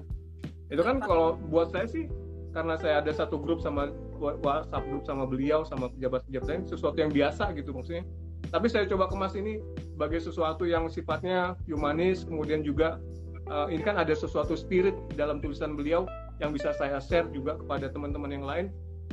Itu kan kalau buat saya sih karena saya ada satu grup sama WhatsApp grup sama beliau sama pejabat-pejabat lain sesuatu yang biasa gitu maksudnya. Tapi saya coba kemas ini sebagai sesuatu yang sifatnya humanis, kemudian juga uh, ini kan ada sesuatu spirit dalam tulisan beliau yang bisa saya share juga kepada teman-teman yang lain.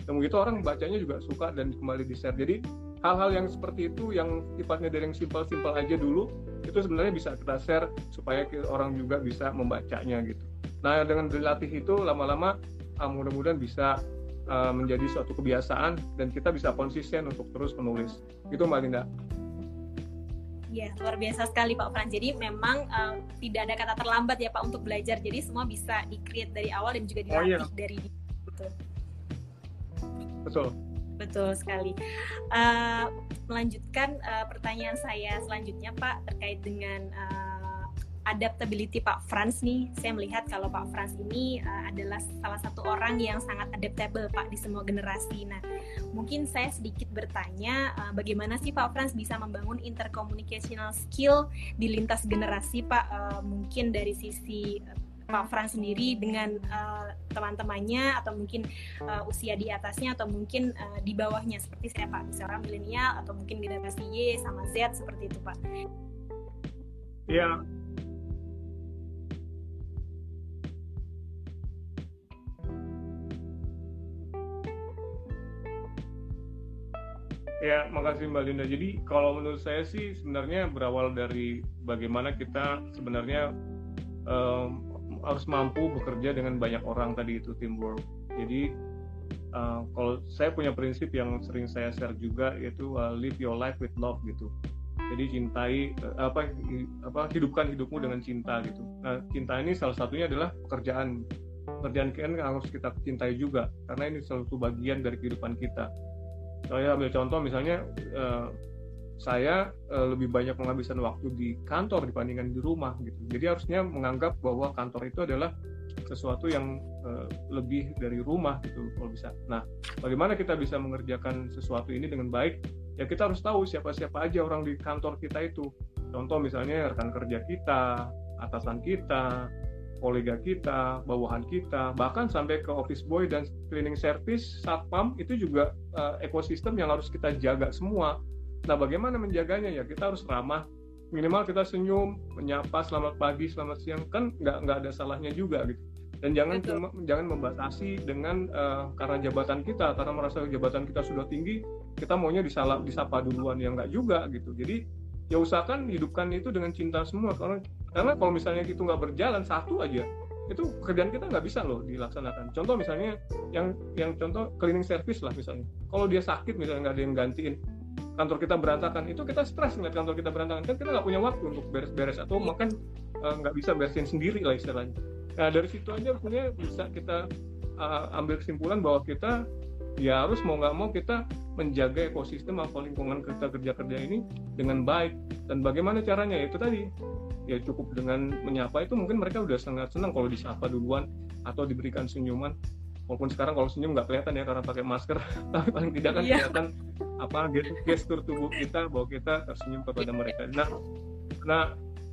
Dan begitu orang bacanya juga suka dan kembali di share jadi hal-hal yang seperti itu yang sifatnya dari yang simpel-simpel aja dulu itu sebenarnya bisa kita share supaya orang juga bisa membacanya gitu nah dengan dilatih itu lama-lama uh, mudah-mudahan bisa uh, menjadi suatu kebiasaan dan kita bisa konsisten untuk terus menulis itu mbak Linda Ya, luar biasa sekali Pak Fran. Jadi memang uh, tidak ada kata terlambat ya Pak untuk belajar. Jadi semua bisa di-create dari awal dan juga dilatih oh, iya. dari itu. Betul. Betul sekali. Uh, melanjutkan uh, pertanyaan saya selanjutnya Pak terkait dengan uh, adaptability Pak Franz nih, saya melihat kalau Pak Franz ini uh, adalah salah satu orang yang sangat adaptable Pak di semua generasi. Nah, mungkin saya sedikit bertanya, uh, bagaimana sih Pak Franz bisa membangun intercommunicational skill di lintas generasi Pak? Uh, mungkin dari sisi Pak Franz sendiri dengan uh, teman-temannya atau mungkin uh, usia di atasnya atau mungkin uh, di bawahnya seperti saya Pak, misalnya milenial atau mungkin generasi Y sama Z seperti itu Pak. Ya, Ya, makasih Mbak Linda. Jadi kalau menurut saya sih sebenarnya berawal dari bagaimana kita sebenarnya um, harus mampu bekerja dengan banyak orang tadi itu teamwork. Jadi uh, kalau saya punya prinsip yang sering saya share juga yaitu uh, live your life with love gitu. Jadi cintai uh, apa apa hidupkan hidupmu dengan cinta gitu. Nah, cinta ini salah satunya adalah pekerjaan. Pekerjaan kan harus kita cintai juga karena ini salah satu bagian dari kehidupan kita saya ambil contoh misalnya uh, saya uh, lebih banyak menghabiskan waktu di kantor dibandingkan di rumah gitu. Jadi harusnya menganggap bahwa kantor itu adalah sesuatu yang uh, lebih dari rumah gitu kalau bisa. Nah, bagaimana kita bisa mengerjakan sesuatu ini dengan baik? Ya kita harus tahu siapa-siapa aja orang di kantor kita itu. Contoh misalnya rekan kerja kita, atasan kita, kolega kita, bawahan kita, bahkan sampai ke office boy dan cleaning service, satpam itu juga uh, ekosistem yang harus kita jaga semua. Nah, bagaimana menjaganya ya? Kita harus ramah, minimal kita senyum, menyapa, selamat pagi, selamat siang, kan nggak nggak ada salahnya juga gitu. Dan jangan cuma, jangan membatasi dengan uh, karena jabatan kita, karena merasa jabatan kita sudah tinggi, kita maunya disalah, disapa duluan ya nggak juga gitu. Jadi ya usahakan hidupkan itu dengan cinta semua karena karena kalau misalnya itu nggak berjalan satu aja itu pekerjaan kita nggak bisa loh dilaksanakan. Contoh misalnya yang yang contoh cleaning service lah misalnya. Kalau dia sakit misalnya nggak ada yang gantiin kantor kita berantakan itu kita stres ngeliat kantor kita berantakan. Kan kita nggak punya waktu untuk beres-beres atau makan eh, nggak uh, bisa beresin sendiri lah istilahnya. Nah dari situ aja punya bisa kita uh, ambil kesimpulan bahwa kita ya harus mau nggak mau kita menjaga ekosistem atau lingkungan kita kerja kerja ini dengan baik. Dan bagaimana caranya? Itu tadi. Ya cukup dengan menyapa. Itu mungkin mereka udah sangat senang kalau disapa duluan atau diberikan senyuman. Walaupun sekarang kalau senyum nggak kelihatan ya karena pakai masker. [LAUGHS] Tapi paling tidak kan yeah. kelihatan apa gestur tubuh kita bahwa kita tersenyum kepada mereka. Nah nah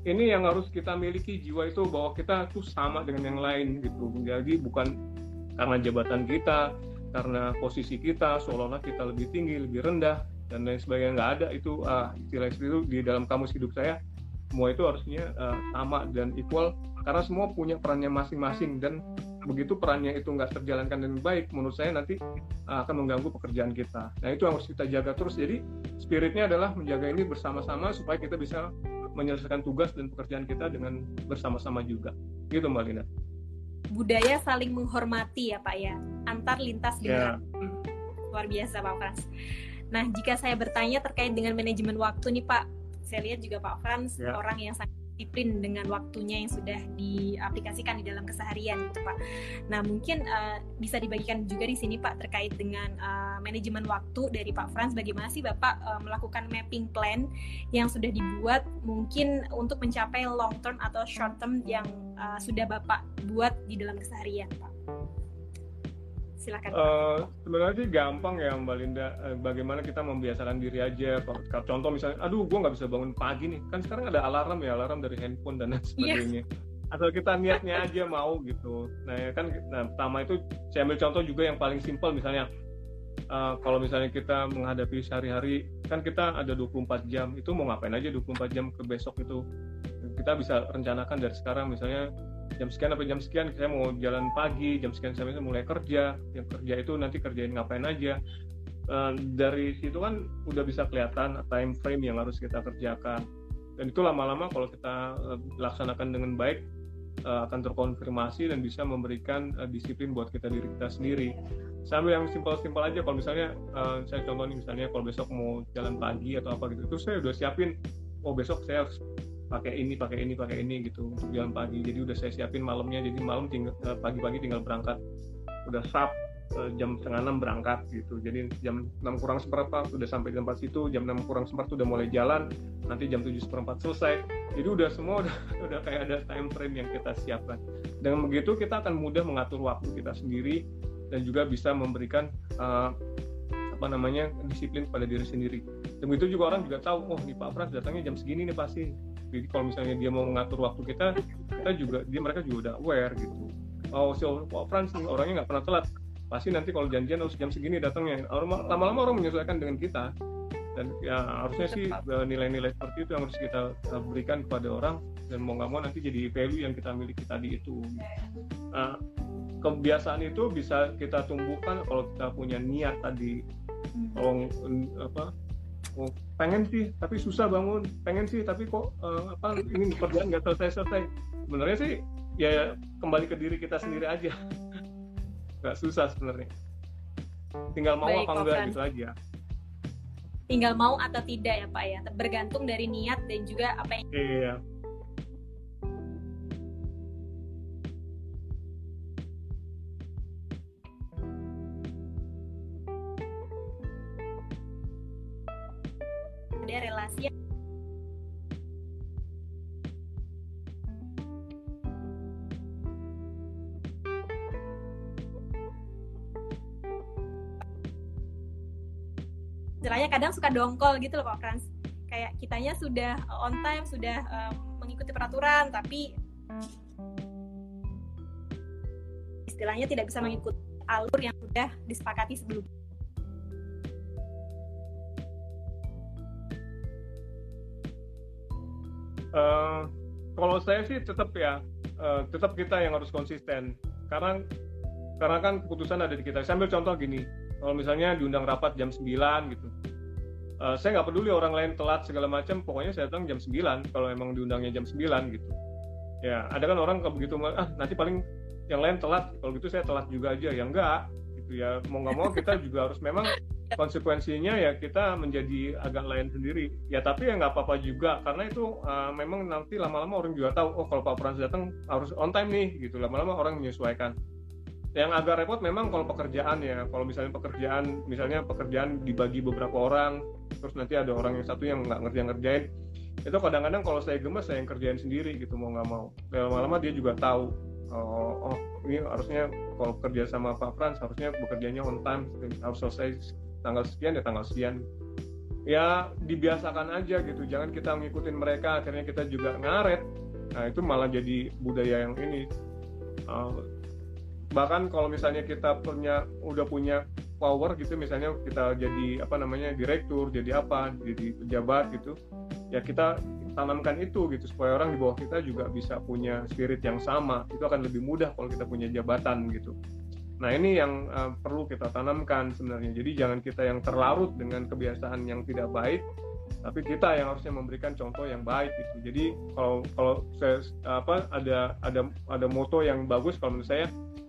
ini yang harus kita miliki jiwa itu bahwa kita tuh sama dengan yang lain gitu. Jadi bukan karena jabatan kita karena posisi kita seolah-olah kita lebih tinggi lebih rendah dan lain sebagainya. Nggak ada itu uh, istilah itu di dalam kamus hidup saya. Semua itu harusnya uh, sama dan equal karena semua punya perannya masing-masing. Dan begitu perannya itu nggak terjalankan dengan baik menurut saya nanti uh, akan mengganggu pekerjaan kita. Nah itu harus kita jaga terus. Jadi spiritnya adalah menjaga ini bersama-sama supaya kita bisa menyelesaikan tugas dan pekerjaan kita dengan bersama-sama juga. Gitu mbak Lina budaya saling menghormati ya pak ya antar lintas yeah. luar biasa pak Frans nah jika saya bertanya terkait dengan manajemen waktu nih pak saya lihat juga Pak Frans yeah. orang yang sangat disiplin dengan waktunya yang sudah diaplikasikan di dalam keseharian gitu Pak. Nah mungkin uh, bisa dibagikan juga di sini Pak terkait dengan uh, manajemen waktu dari Pak Frans bagaimana sih Bapak uh, melakukan mapping plan yang sudah dibuat mungkin untuk mencapai long term atau short term yang uh, sudah Bapak buat di dalam keseharian Pak silakan. Uh, sebenarnya sih gampang ya Mbak Linda. Uh, bagaimana kita membiasakan diri aja. Contoh misalnya, aduh gue nggak bisa bangun pagi nih. Kan sekarang ada alarm ya, alarm dari handphone dan lain iya. sebagainya. Yes. Atau kita niatnya aja mau gitu. Nah ya kan, nah, pertama itu saya ambil contoh juga yang paling simpel misalnya. Uh, kalau misalnya kita menghadapi sehari-hari, kan kita ada 24 jam. Itu mau ngapain aja 24 jam ke besok itu. Kita bisa rencanakan dari sekarang misalnya jam sekian sampai jam sekian saya mau jalan pagi jam sekian sampai mulai kerja. Yang kerja itu nanti kerjain ngapain aja. Uh, dari situ kan udah bisa kelihatan time frame yang harus kita kerjakan. Dan itu lama-lama kalau kita uh, laksanakan dengan baik uh, akan terkonfirmasi dan bisa memberikan disiplin buat kita diri kita sendiri. Sambil yang simpel-simpel aja kalau misalnya saya contoh nih misalnya kalau besok mau jalan pagi atau apa gitu itu saya udah siapin oh besok saya harus pakai ini pakai ini pakai ini gitu untuk jalan pagi. Jadi udah saya siapin malamnya jadi malam tinggal eh, pagi-pagi tinggal berangkat. Udah sap eh, jam setengah enam berangkat gitu. Jadi jam enam kurang seperempat udah sampai di tempat situ jam enam kurang seperempat udah mulai jalan nanti jam tujuh seperempat selesai. Jadi udah semua udah [LAUGHS] udah kayak ada time frame yang kita siapkan. Dengan begitu kita akan mudah mengatur waktu kita sendiri dan juga bisa memberikan uh, apa namanya disiplin pada diri sendiri. Dan begitu juga orang juga tahu oh nih Pak Pras datangnya jam segini nih pasti jadi kalau misalnya dia mau mengatur waktu kita kita juga dia mereka juga udah aware gitu. Oh si oh, Frans nih orangnya nggak pernah telat. Pasti nanti kalau janjian harus jam segini datangnya. Lama-lama orang menyesuaikan dengan kita. Dan ya harusnya sih eh, nilai-nilai seperti itu yang harus kita eh, berikan kepada orang. Dan mau nggak mau nanti jadi value yang kita miliki tadi itu. Nah, kebiasaan itu bisa kita tumbuhkan kalau kita punya niat tadi. Hmm. kalau apa oh, pengen sih tapi susah bangun. Pengen sih tapi kok uh, apa ini pekerjaan nggak selesai selesai. Sebenarnya sih ya kembali ke diri kita sendiri aja. [LAUGHS] Nggak susah sebenarnya. Tinggal mau Baik, apa enggak gitu aja. Tinggal mau atau tidak ya pak ya. Bergantung dari niat dan juga apa yang iya yang istilahnya kadang suka dongkol gitu loh Pak Frans. Kayak kitanya sudah on time sudah um, mengikuti peraturan tapi istilahnya tidak bisa mengikuti alur yang sudah disepakati sebelumnya Uh, kalau saya sih tetap ya, uh, tetap kita yang harus konsisten. Karena karena kan keputusan ada di kita. Saya ambil contoh gini, kalau misalnya diundang rapat jam 9 gitu, uh, saya nggak peduli orang lain telat segala macam, pokoknya saya datang jam 9 kalau emang diundangnya jam 9 gitu. Ya, ada kan orang kalau begitu, ah nanti paling yang lain telat, kalau gitu saya telat juga aja. Ya enggak, gitu ya. Mau nggak mau kita juga harus memang konsekuensinya ya kita menjadi agak lain sendiri. Ya tapi ya nggak apa-apa juga karena itu uh, memang nanti lama-lama orang juga tahu oh kalau Pak Frans datang harus on time nih gitu. Lama-lama orang menyesuaikan. Yang agak repot memang kalau pekerjaan ya. Kalau misalnya pekerjaan misalnya pekerjaan dibagi beberapa orang terus nanti ada orang yang satu yang nggak ngerjain ngerjain itu kadang-kadang kalau saya gemes saya yang kerjain sendiri gitu mau nggak mau. Lama-lama dia juga tahu oh, oh ini harusnya kalau kerja sama Pak Frans harusnya bekerjanya on time harus selesai tanggal sekian ya tanggal sekian. Ya dibiasakan aja gitu. Jangan kita ngikutin mereka akhirnya kita juga ngaret. Nah itu malah jadi budaya yang ini. Uh, bahkan kalau misalnya kita punya udah punya power gitu misalnya kita jadi apa namanya direktur jadi apa jadi pejabat gitu ya kita tanamkan itu gitu supaya orang di bawah kita juga bisa punya spirit yang sama. Itu akan lebih mudah kalau kita punya jabatan gitu Nah ini yang uh, perlu kita tanamkan sebenarnya. Jadi jangan kita yang terlarut dengan kebiasaan yang tidak baik, tapi kita yang harusnya memberikan contoh yang baik gitu. Jadi kalau kalau saya apa ada ada ada moto yang bagus kalau menurut saya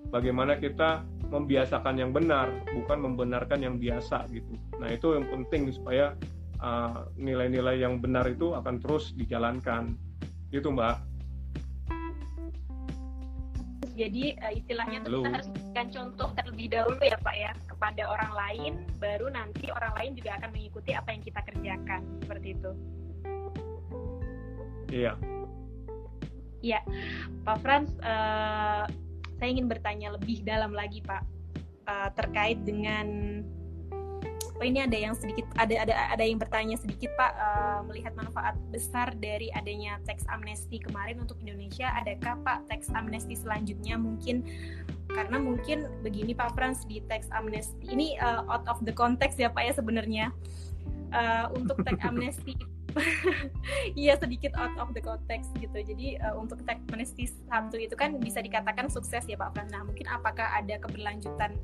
bagaimana kita membiasakan yang benar bukan membenarkan yang biasa gitu. Nah itu yang penting supaya uh, nilai-nilai uh, yang benar itu akan terus dijalankan. Itu Mbak. Jadi uh, istilahnya tuh kita harus memberikan contoh terlebih dahulu ya Pak ya kepada orang lain, baru nanti orang lain juga akan mengikuti apa yang kita kerjakan seperti itu. Iya. Iya, Pak Frans, uh, saya ingin bertanya lebih dalam lagi Pak uh, terkait dengan oh ini ada yang sedikit ada ada ada yang bertanya sedikit Pak uh, melihat manfaat besar dari adanya teks amnesti kemarin untuk Indonesia adakah Pak teks amnesti selanjutnya mungkin karena mungkin begini Pak Frans di teks amnesti ini uh, out of the context ya Pak ya sebenarnya uh, untuk teks amnesti [LAUGHS] [LAUGHS] Iya sedikit out of the context gitu. Jadi uh, untuk teks amnesti satu itu kan bisa dikatakan sukses ya Pak Frans. Nah mungkin apakah ada keberlanjutan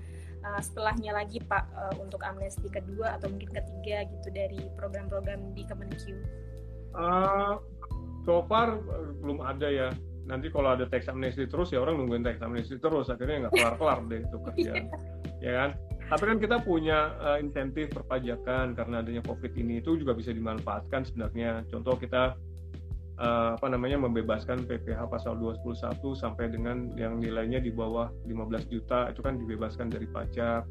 uh, setelahnya lagi Pak uh, untuk amnesti kedua atau mungkin ketiga gitu dari program-program di Kemenq? Uh, so far uh, belum ada ya. Nanti kalau ada teks amnesti terus ya orang nungguin teks amnesti terus akhirnya nggak kelar-kelar deh itu [LAUGHS] kerja, ya kan? Tapi kan kita punya uh, insentif perpajakan karena adanya COVID ini itu juga bisa dimanfaatkan sebenarnya. Contoh kita uh, apa namanya membebaskan PPh pasal 211 sampai dengan yang nilainya di bawah 15 juta itu kan dibebaskan dari pajak.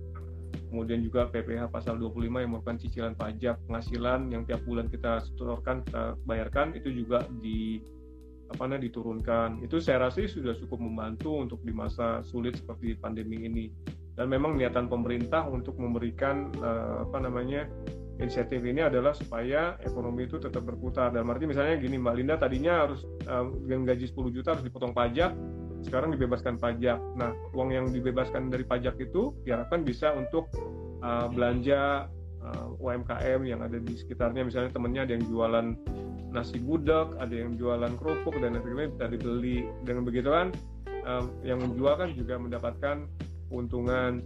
Kemudian juga PPh pasal 25 yang merupakan cicilan pajak penghasilan yang tiap bulan kita setorkan kita bayarkan itu juga di apa namanya diturunkan. Itu saya rasa sudah cukup membantu untuk di masa sulit seperti pandemi ini. Dan memang niatan pemerintah untuk memberikan uh, apa namanya inisiatif ini adalah supaya ekonomi itu tetap berputar. Dan arti misalnya gini, Mbak Linda tadinya harus uh, dengan gaji 10 juta harus dipotong pajak, sekarang dibebaskan pajak. Nah, uang yang dibebaskan dari pajak itu diharapkan bisa untuk uh, belanja uh, UMKM yang ada di sekitarnya. Misalnya temennya ada yang jualan nasi gudeg, ada yang jualan kerupuk dan lain-lain bisa dibeli. Dengan begitu kan, uh, yang menjual kan juga mendapatkan keuntungan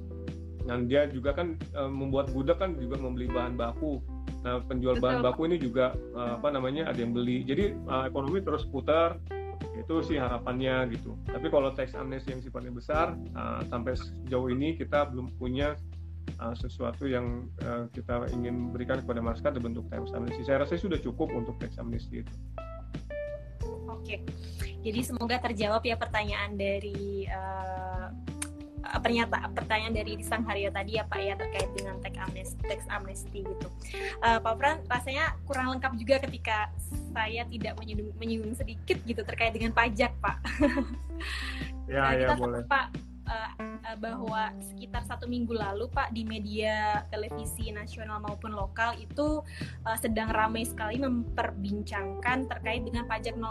dan dia juga kan uh, membuat gudeg kan juga membeli bahan baku. Nah penjual Betul. bahan baku ini juga uh, apa namanya ada yang beli. Jadi uh, ekonomi terus putar itu sih harapannya gitu. Tapi kalau tax amnesty yang sifatnya besar uh, sampai sejauh ini kita belum punya uh, sesuatu yang uh, kita ingin berikan kepada masyarakat bentuk tax amnesty. Saya rasa sudah cukup untuk tax amnesty itu. Oke, jadi semoga terjawab ya pertanyaan dari uh, pernyataan pertanyaan dari Sang Haryo tadi ya Pak ya terkait dengan tax amnesty, tax amnesty gitu. Uh, Pak Fran rasanya kurang lengkap juga ketika saya tidak menyinggung, menyinggung sedikit gitu terkait dengan pajak Pak. ya, nah, ya, kita boleh. Pak uh, bahwa sekitar satu minggu lalu Pak di media televisi nasional maupun lokal itu uh, sedang ramai sekali memperbincangkan terkait dengan pajak 0%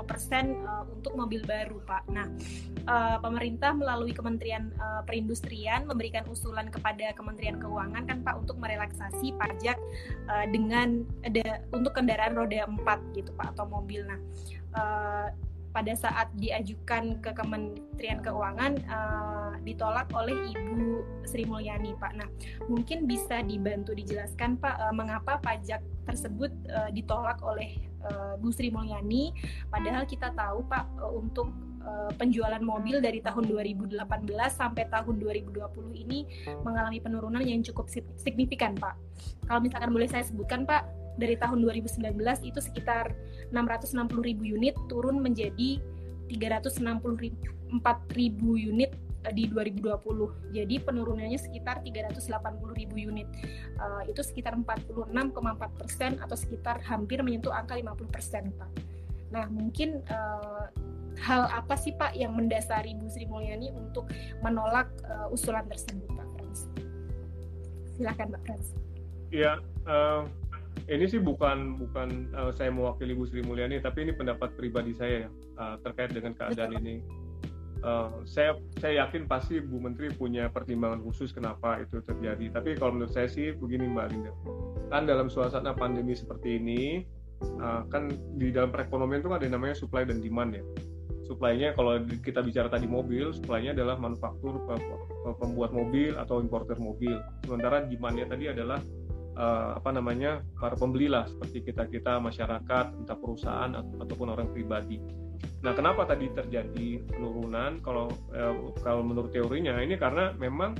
uh, untuk mobil baru Pak. Nah, uh, pemerintah melalui Kementerian uh, Perindustrian memberikan usulan kepada Kementerian Keuangan kan Pak untuk merelaksasi pajak uh, dengan ada untuk kendaraan roda 4 gitu Pak atau mobil. Nah, pada saat diajukan ke Kementerian Keuangan uh, ditolak oleh Ibu Sri Mulyani Pak. Nah, mungkin bisa dibantu dijelaskan Pak uh, mengapa pajak tersebut uh, ditolak oleh uh, Bu Sri Mulyani padahal kita tahu Pak uh, untuk penjualan mobil dari tahun 2018 sampai tahun 2020 ini mengalami penurunan yang cukup signifikan Pak. Kalau misalkan boleh saya sebutkan Pak, dari tahun 2019 itu sekitar 660 ribu unit turun menjadi 364 ribu unit eh, di 2020. Jadi penurunannya sekitar 380 ribu unit. Uh, itu sekitar 46,4 persen atau sekitar hampir menyentuh angka 50 persen, Pak. Nah, mungkin uh, hal apa sih Pak yang mendasari Bu Sri Mulyani untuk menolak uh, usulan tersebut, Pak Frans? Silakan, Pak Frans. Ya, uh, ini sih bukan bukan uh, saya mewakili Bu Sri Mulyani, tapi ini pendapat pribadi saya ya uh, terkait dengan keadaan ini. Uh, saya saya yakin pasti Bu Menteri punya pertimbangan khusus kenapa itu terjadi. Tapi kalau menurut saya sih begini Mbak Linda, kan dalam suasana pandemi seperti ini, uh, kan di dalam perekonomian itu kan ada namanya supply dan demand ya. Supply-nya kalau kita bicara tadi mobil, supply-nya adalah manufaktur pembuat mobil atau importer mobil. Sementara demand-nya tadi adalah uh, apa namanya para pembeli lah seperti kita kita masyarakat entah perusahaan ataupun orang pribadi. Nah kenapa tadi terjadi penurunan? Kalau uh, kalau menurut teorinya ini karena memang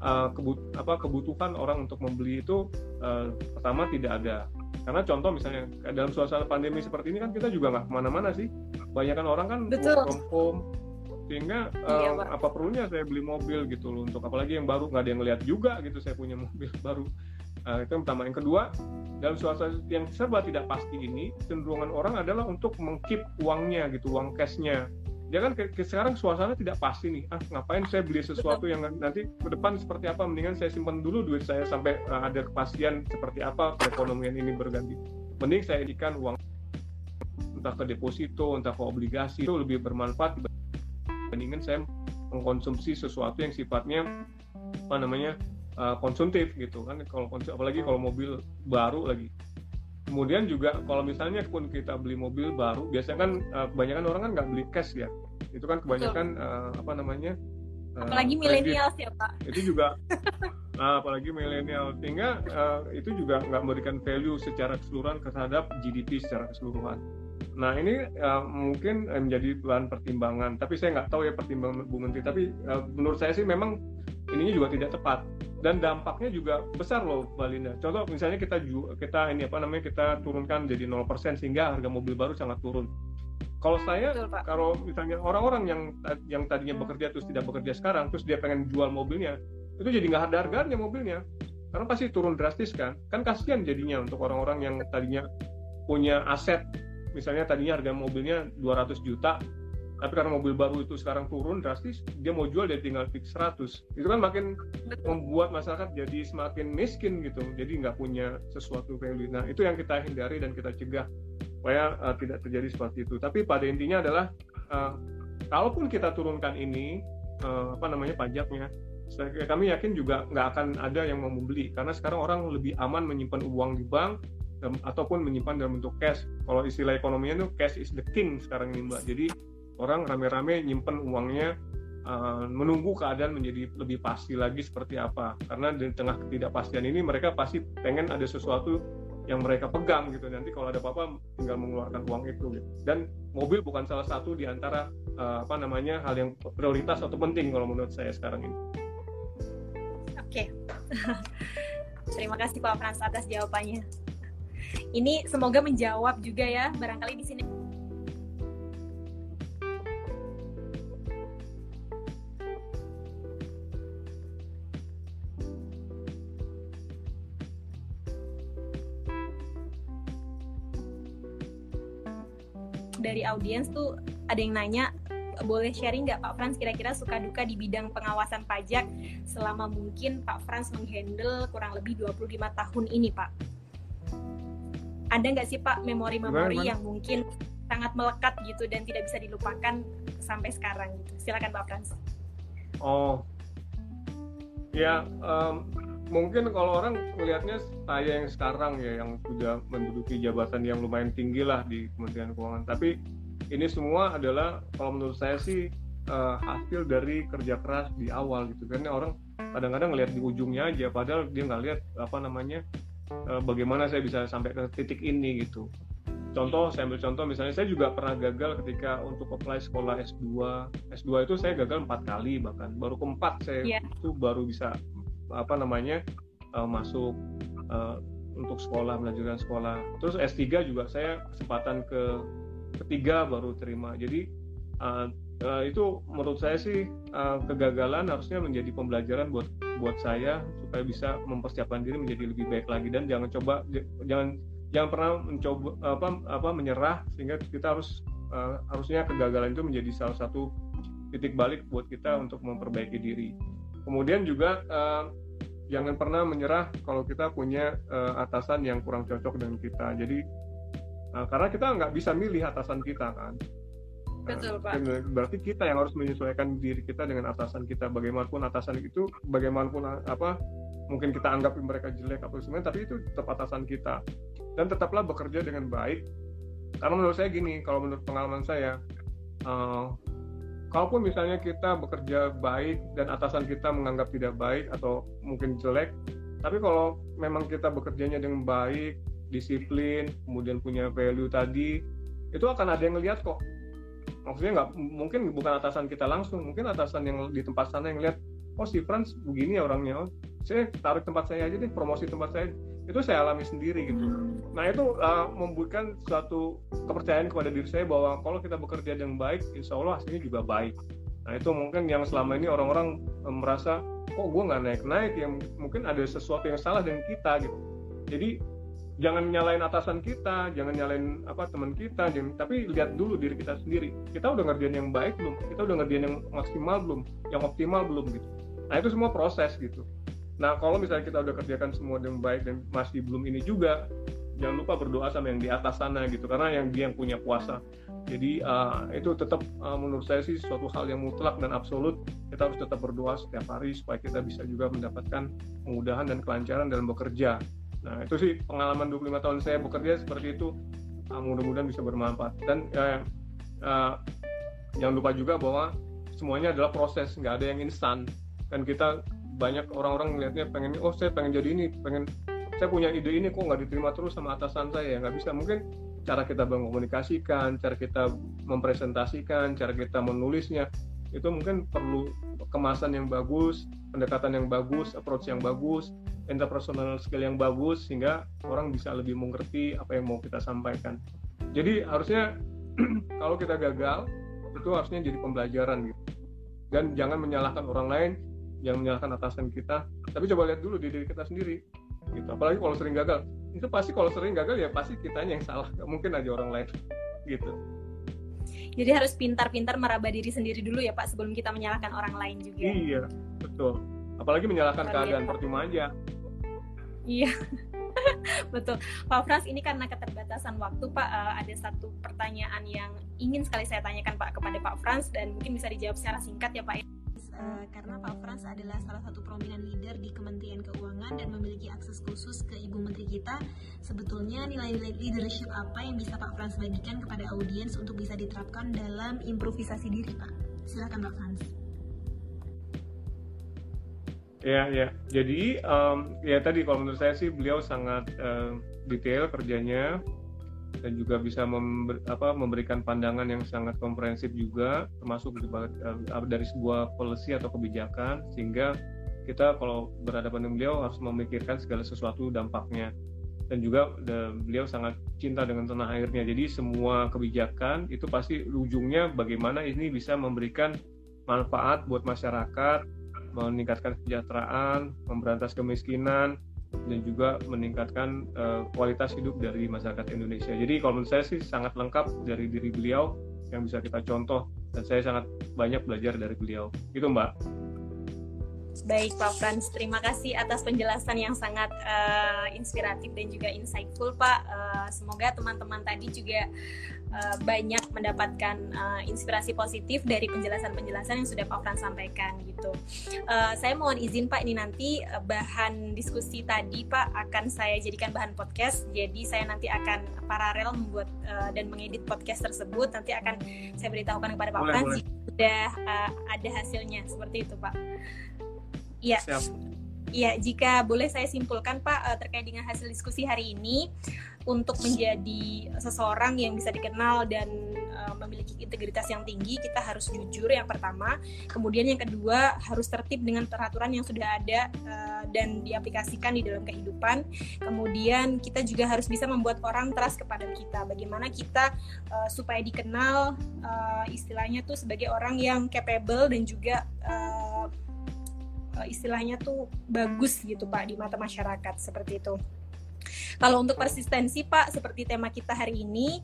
uh, kebut apa kebutuhan orang untuk membeli itu uh, pertama tidak ada. Karena contoh misalnya dalam suasana pandemi seperti ini kan kita juga nggak ke mana-mana sih. Banyak orang kan Betul. work from home sehingga iya, apa perlunya saya beli mobil gitu loh untuk apalagi yang baru nggak ada yang lihat juga gitu saya punya [LAUGHS] mobil baru Nah, itu yang pertama. Yang kedua, dalam suasana yang serba tidak pasti ini, cenderungan orang adalah untuk mengkip uangnya gitu, uang cashnya. Ya kan ke, ke sekarang suasana tidak pasti nih. Ah, ngapain saya beli sesuatu yang nanti ke depan seperti apa? Mendingan saya simpan dulu duit saya sampai uh, ada kepastian seperti apa perekonomian ini berganti. Mending saya jadikan uang entah ke deposito, entah ke obligasi itu lebih bermanfaat dibandingkan saya mengkonsumsi sesuatu yang sifatnya apa namanya uh, konsumtif gitu kan. Kalau konsum, apalagi kalau mobil baru lagi. Kemudian juga kalau misalnya pun kita beli mobil baru biasanya kan uh, kebanyakan orang kan nggak beli cash ya. Itu kan kebanyakan uh, apa namanya uh, apalagi milenial ya pak. Itu juga uh, [LAUGHS] apalagi milenial sehingga uh, itu juga nggak memberikan value secara keseluruhan terhadap GDP secara keseluruhan. Nah ini uh, mungkin menjadi bahan pertimbangan, tapi saya nggak tahu ya pertimbangan Bu Menteri. Tapi uh, menurut saya sih memang ininya juga tidak tepat. Dan dampaknya juga besar loh Mbak Linda. Contoh misalnya kita kita ini apa namanya kita turunkan jadi 0% sehingga harga mobil baru sangat turun. Kalau saya Betul, kalau misalnya orang-orang yang yang tadinya bekerja terus tidak bekerja sekarang terus dia pengen jual mobilnya itu jadi nggak ada harganya mobilnya. Karena pasti turun drastis kan? Kan kasihan jadinya untuk orang-orang yang tadinya punya aset. Misalnya tadinya harga mobilnya 200 juta tapi karena mobil baru itu sekarang turun drastis dia mau jual dia tinggal fix 100 itu kan makin membuat masyarakat jadi semakin miskin gitu. Jadi nggak punya sesuatu value. Nah itu yang kita hindari dan kita cegah supaya uh, tidak terjadi seperti itu. Tapi pada intinya adalah uh, kalaupun kita turunkan ini uh, apa namanya pajaknya kami yakin juga nggak akan ada yang mau membeli. Karena sekarang orang lebih aman menyimpan uang di bank ataupun menyimpan dalam bentuk cash. Kalau istilah ekonominya itu cash is the king sekarang ini mbak. Jadi orang rame-rame nyimpen uangnya uh, menunggu keadaan menjadi lebih pasti lagi seperti apa karena di tengah ketidakpastian ini mereka pasti pengen ada sesuatu yang mereka pegang gitu nanti kalau ada apa-apa tinggal mengeluarkan uang itu gitu. dan mobil bukan salah satu di antara uh, apa namanya hal yang prioritas atau penting kalau menurut saya sekarang ini. Oke, [LAUGHS] terima kasih Pak Frans atas jawabannya. Ini semoga menjawab juga ya barangkali di sini dari audiens tuh ada yang nanya boleh sharing nggak Pak Frans kira-kira suka duka di bidang pengawasan pajak selama mungkin Pak Frans menghandle kurang lebih 25 tahun ini Pak? Ada nggak sih Pak memori-memori yang mungkin sangat melekat gitu dan tidak bisa dilupakan sampai sekarang gitu? Silakan Pak Frans. Oh, ya um, mungkin kalau orang melihatnya saya yang sekarang ya yang sudah menduduki jabatan yang lumayan tinggi lah di Kementerian Keuangan. Tapi ini semua adalah kalau menurut saya sih uh, hasil dari kerja keras di awal gitu kan. Orang kadang-kadang ngelihat di ujungnya aja padahal dia nggak lihat apa namanya uh, bagaimana saya bisa sampai ke titik ini gitu. Contoh saya ambil contoh misalnya saya juga pernah gagal ketika untuk apply sekolah S2 S2 itu saya gagal empat kali bahkan baru keempat saya yeah. itu baru bisa apa namanya uh, masuk uh, untuk sekolah melanjutkan sekolah. Terus S3 juga saya kesempatan ke ketiga baru terima. Jadi uh, uh, itu menurut saya sih uh, kegagalan harusnya menjadi pembelajaran buat buat saya supaya bisa mempersiapkan diri menjadi lebih baik lagi. Dan jangan coba jangan jangan pernah mencoba apa apa menyerah sehingga kita harus uh, harusnya kegagalan itu menjadi salah satu titik balik buat kita untuk memperbaiki diri kemudian juga uh, jangan pernah menyerah kalau kita punya uh, atasan yang kurang cocok dengan kita jadi uh, karena kita nggak bisa milih atasan kita kan Betul, Pak. Berarti kita yang harus menyesuaikan diri kita dengan atasan kita. Bagaimanapun atasan itu, bagaimanapun apa, mungkin kita anggap mereka jelek atau semuanya, tapi itu tetap atasan kita. Dan tetaplah bekerja dengan baik. Karena menurut saya gini, kalau menurut pengalaman saya, uh, kalaupun misalnya kita bekerja baik dan atasan kita menganggap tidak baik atau mungkin jelek, tapi kalau memang kita bekerjanya dengan baik, disiplin, kemudian punya value tadi, itu akan ada yang ngelihat kok. Maksudnya nggak mungkin bukan atasan kita langsung, mungkin atasan yang di tempat sana yang lihat, oh si Franz begini ya orangnya, oh, saya taruh tempat saya aja deh, promosi tempat saya itu saya alami sendiri gitu. Nah itu uh, memberikan suatu kepercayaan kepada diri saya bahwa kalau kita bekerja dengan baik, insya Allah hasilnya juga baik. Nah itu mungkin yang selama ini orang-orang uh, merasa kok gue nggak naik-naik, yang mungkin ada sesuatu yang salah dengan kita gitu. Jadi jangan nyalain atasan kita, jangan nyalain apa teman kita, jangan, tapi lihat dulu diri kita sendiri. Kita udah ngerjain yang baik belum? Kita udah ngerjain yang maksimal belum? Yang optimal belum gitu? Nah itu semua proses gitu. Nah, kalau misalnya kita udah kerjakan semua dengan baik dan masih belum ini juga, jangan lupa berdoa sama yang di atas sana gitu, karena yang dia yang punya kuasa. Jadi uh, itu tetap uh, menurut saya sih suatu hal yang mutlak dan absolut. Kita harus tetap berdoa setiap hari supaya kita bisa juga mendapatkan kemudahan dan kelancaran dalam bekerja. Nah, itu sih pengalaman 25 tahun saya bekerja seperti itu. Uh, mudah-mudahan bisa bermanfaat. Dan uh, uh, jangan lupa juga bahwa semuanya adalah proses, nggak ada yang instan. Dan kita banyak orang-orang melihatnya pengen oh saya pengen jadi ini pengen saya punya ide ini kok nggak diterima terus sama atasan saya? Nggak bisa. Mungkin cara kita mengkomunikasikan cara kita mempresentasikan cara kita menulisnya itu mungkin perlu kemasan yang bagus pendekatan yang bagus approach yang bagus interpersonal skill yang bagus sehingga orang bisa lebih mengerti apa yang mau kita sampaikan. Jadi harusnya [CLEARS THROAT] kalau kita gagal itu harusnya jadi pembelajaran gitu. Dan jangan menyalahkan orang lain yang menyalahkan atasan kita. Tapi coba lihat dulu di diri kita sendiri gitu. Apalagi kalau sering gagal. Itu pasti kalau sering gagal ya pasti kitanya yang salah. Gak mungkin aja orang lain gitu. Jadi harus pintar-pintar meraba diri sendiri dulu ya Pak sebelum kita menyalahkan orang lain juga. Iya betul. Apalagi menyalahkan keadaan percuma aja. Iya. [LAUGHS] Betul. Pak Frans ini karena keterbatasan waktu Pak uh, ada satu pertanyaan yang ingin sekali saya tanyakan Pak kepada Pak Frans dan mungkin bisa dijawab secara singkat ya Pak Eh, karena Pak Frans adalah salah satu prominent leader di Kementerian Keuangan dan memiliki akses khusus ke Ibu Menteri kita. Sebetulnya nilai-nilai leadership apa yang bisa Pak Frans bagikan kepada audiens untuk bisa diterapkan dalam improvisasi diri, Pak? Silakan Pak Frans. Ya, ya. Jadi, um, ya tadi kalau menurut saya sih beliau sangat uh, detail kerjanya, dan juga bisa member, apa, memberikan pandangan yang sangat komprehensif juga termasuk uh, dari sebuah policy atau kebijakan sehingga kita kalau berhadapan dengan beliau harus memikirkan segala sesuatu dampaknya. Dan juga the, beliau sangat cinta dengan tanah airnya. Jadi semua kebijakan itu pasti ujungnya bagaimana ini bisa memberikan manfaat buat masyarakat meningkatkan kesejahteraan, memberantas kemiskinan, dan juga meningkatkan uh, kualitas hidup dari masyarakat Indonesia. Jadi kalau menurut saya sih sangat lengkap dari diri beliau yang bisa kita contoh dan saya sangat banyak belajar dari beliau. Itu Mbak. Baik Pak Frans, terima kasih atas penjelasan yang sangat uh, inspiratif dan juga insightful Pak. Uh, semoga teman-teman tadi juga uh, banyak mendapatkan uh, inspirasi positif dari penjelasan-penjelasan yang sudah Pak Frans sampaikan gitu. Uh, saya mohon izin Pak ini nanti uh, bahan diskusi tadi Pak akan saya jadikan bahan podcast. Jadi saya nanti akan paralel membuat uh, dan mengedit podcast tersebut. Nanti akan saya beritahukan kepada Pak Frans sudah uh, ada hasilnya seperti itu Pak. Iya. Iya, jika boleh saya simpulkan Pak terkait dengan hasil diskusi hari ini, untuk menjadi seseorang yang bisa dikenal dan uh, memiliki integritas yang tinggi kita harus jujur yang pertama. Kemudian yang kedua harus tertib dengan peraturan yang sudah ada uh, dan diaplikasikan di dalam kehidupan. Kemudian kita juga harus bisa membuat orang trust kepada kita. Bagaimana kita uh, supaya dikenal uh, istilahnya tuh sebagai orang yang capable dan juga uh, istilahnya tuh bagus gitu pak di mata masyarakat seperti itu. Kalau untuk persistensi Pak, seperti tema kita hari ini,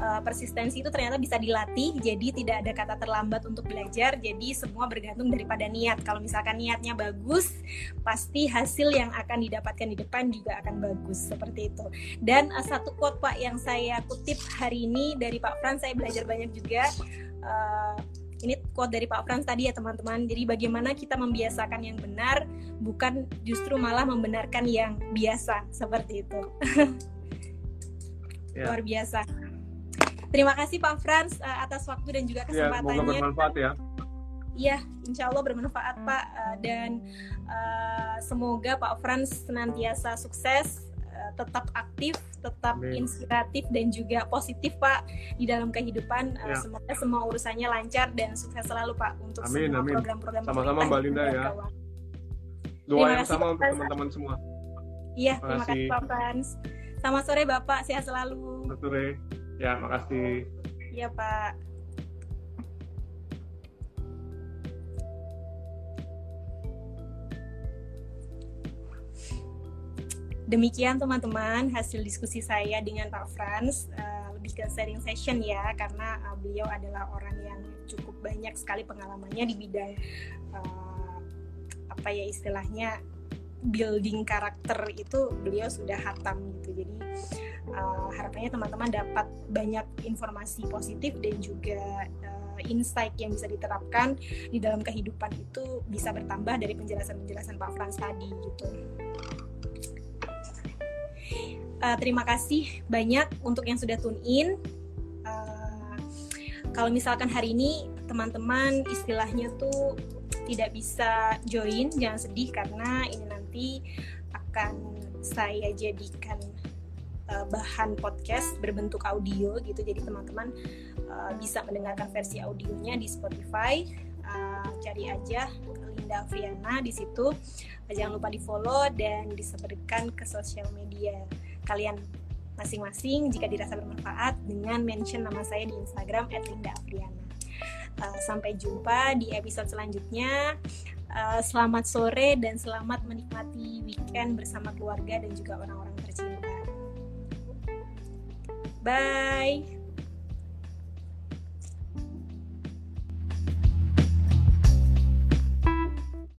uh, persistensi itu ternyata bisa dilatih, jadi tidak ada kata terlambat untuk belajar, jadi semua bergantung daripada niat. Kalau misalkan niatnya bagus, pasti hasil yang akan didapatkan di depan juga akan bagus, seperti itu. Dan uh, satu quote Pak yang saya kutip hari ini dari Pak Frans, saya belajar banyak juga. Ini quote dari Pak Frans tadi ya teman-teman. Jadi bagaimana kita membiasakan yang benar, bukan justru malah membenarkan yang biasa seperti itu. [LAUGHS] ya. Luar biasa. Terima kasih Pak Frans uh, atas waktu dan juga ya, kesempatannya. Ya, bermanfaat ya. Iya, insya Allah bermanfaat Pak uh, dan uh, semoga Pak Frans senantiasa sukses tetap aktif, tetap Amin. inspiratif dan juga positif Pak di dalam kehidupan. Eh, ya. semoga semua urusannya lancar dan sukses selalu Pak untuk amin, semua program-program Sama-sama Mbak Linda ya. Doa yang sama untuk teman-teman semua. Iya, terima kasih Pak Frans. Selamat sore Bapak, sehat selalu. Selamat sore. Ya, makasih. Iya Pak. Demikian teman-teman hasil diskusi saya dengan Pak Franz uh, lebih ke sharing session ya karena uh, beliau adalah orang yang cukup banyak sekali pengalamannya di bidang uh, apa ya istilahnya building karakter itu beliau sudah hatam gitu. Jadi uh, harapannya teman-teman dapat banyak informasi positif dan juga uh, insight yang bisa diterapkan di dalam kehidupan itu bisa bertambah dari penjelasan-penjelasan Pak Frans tadi gitu uh, terima kasih banyak untuk yang sudah tune in. Uh, kalau misalkan hari ini teman-teman istilahnya tuh tidak bisa join, jangan sedih karena ini nanti akan saya jadikan uh, bahan podcast berbentuk audio gitu. Jadi teman-teman uh, bisa mendengarkan versi audionya di Spotify. Uh, cari aja Linda Friana di situ. Jangan lupa di follow dan disebarkan ke sosial media kalian masing-masing jika dirasa bermanfaat dengan mention nama saya di Instagram @linda_afriana. Uh, sampai jumpa di episode selanjutnya. Uh, selamat sore dan selamat menikmati weekend bersama keluarga dan juga orang-orang tercinta. Bye.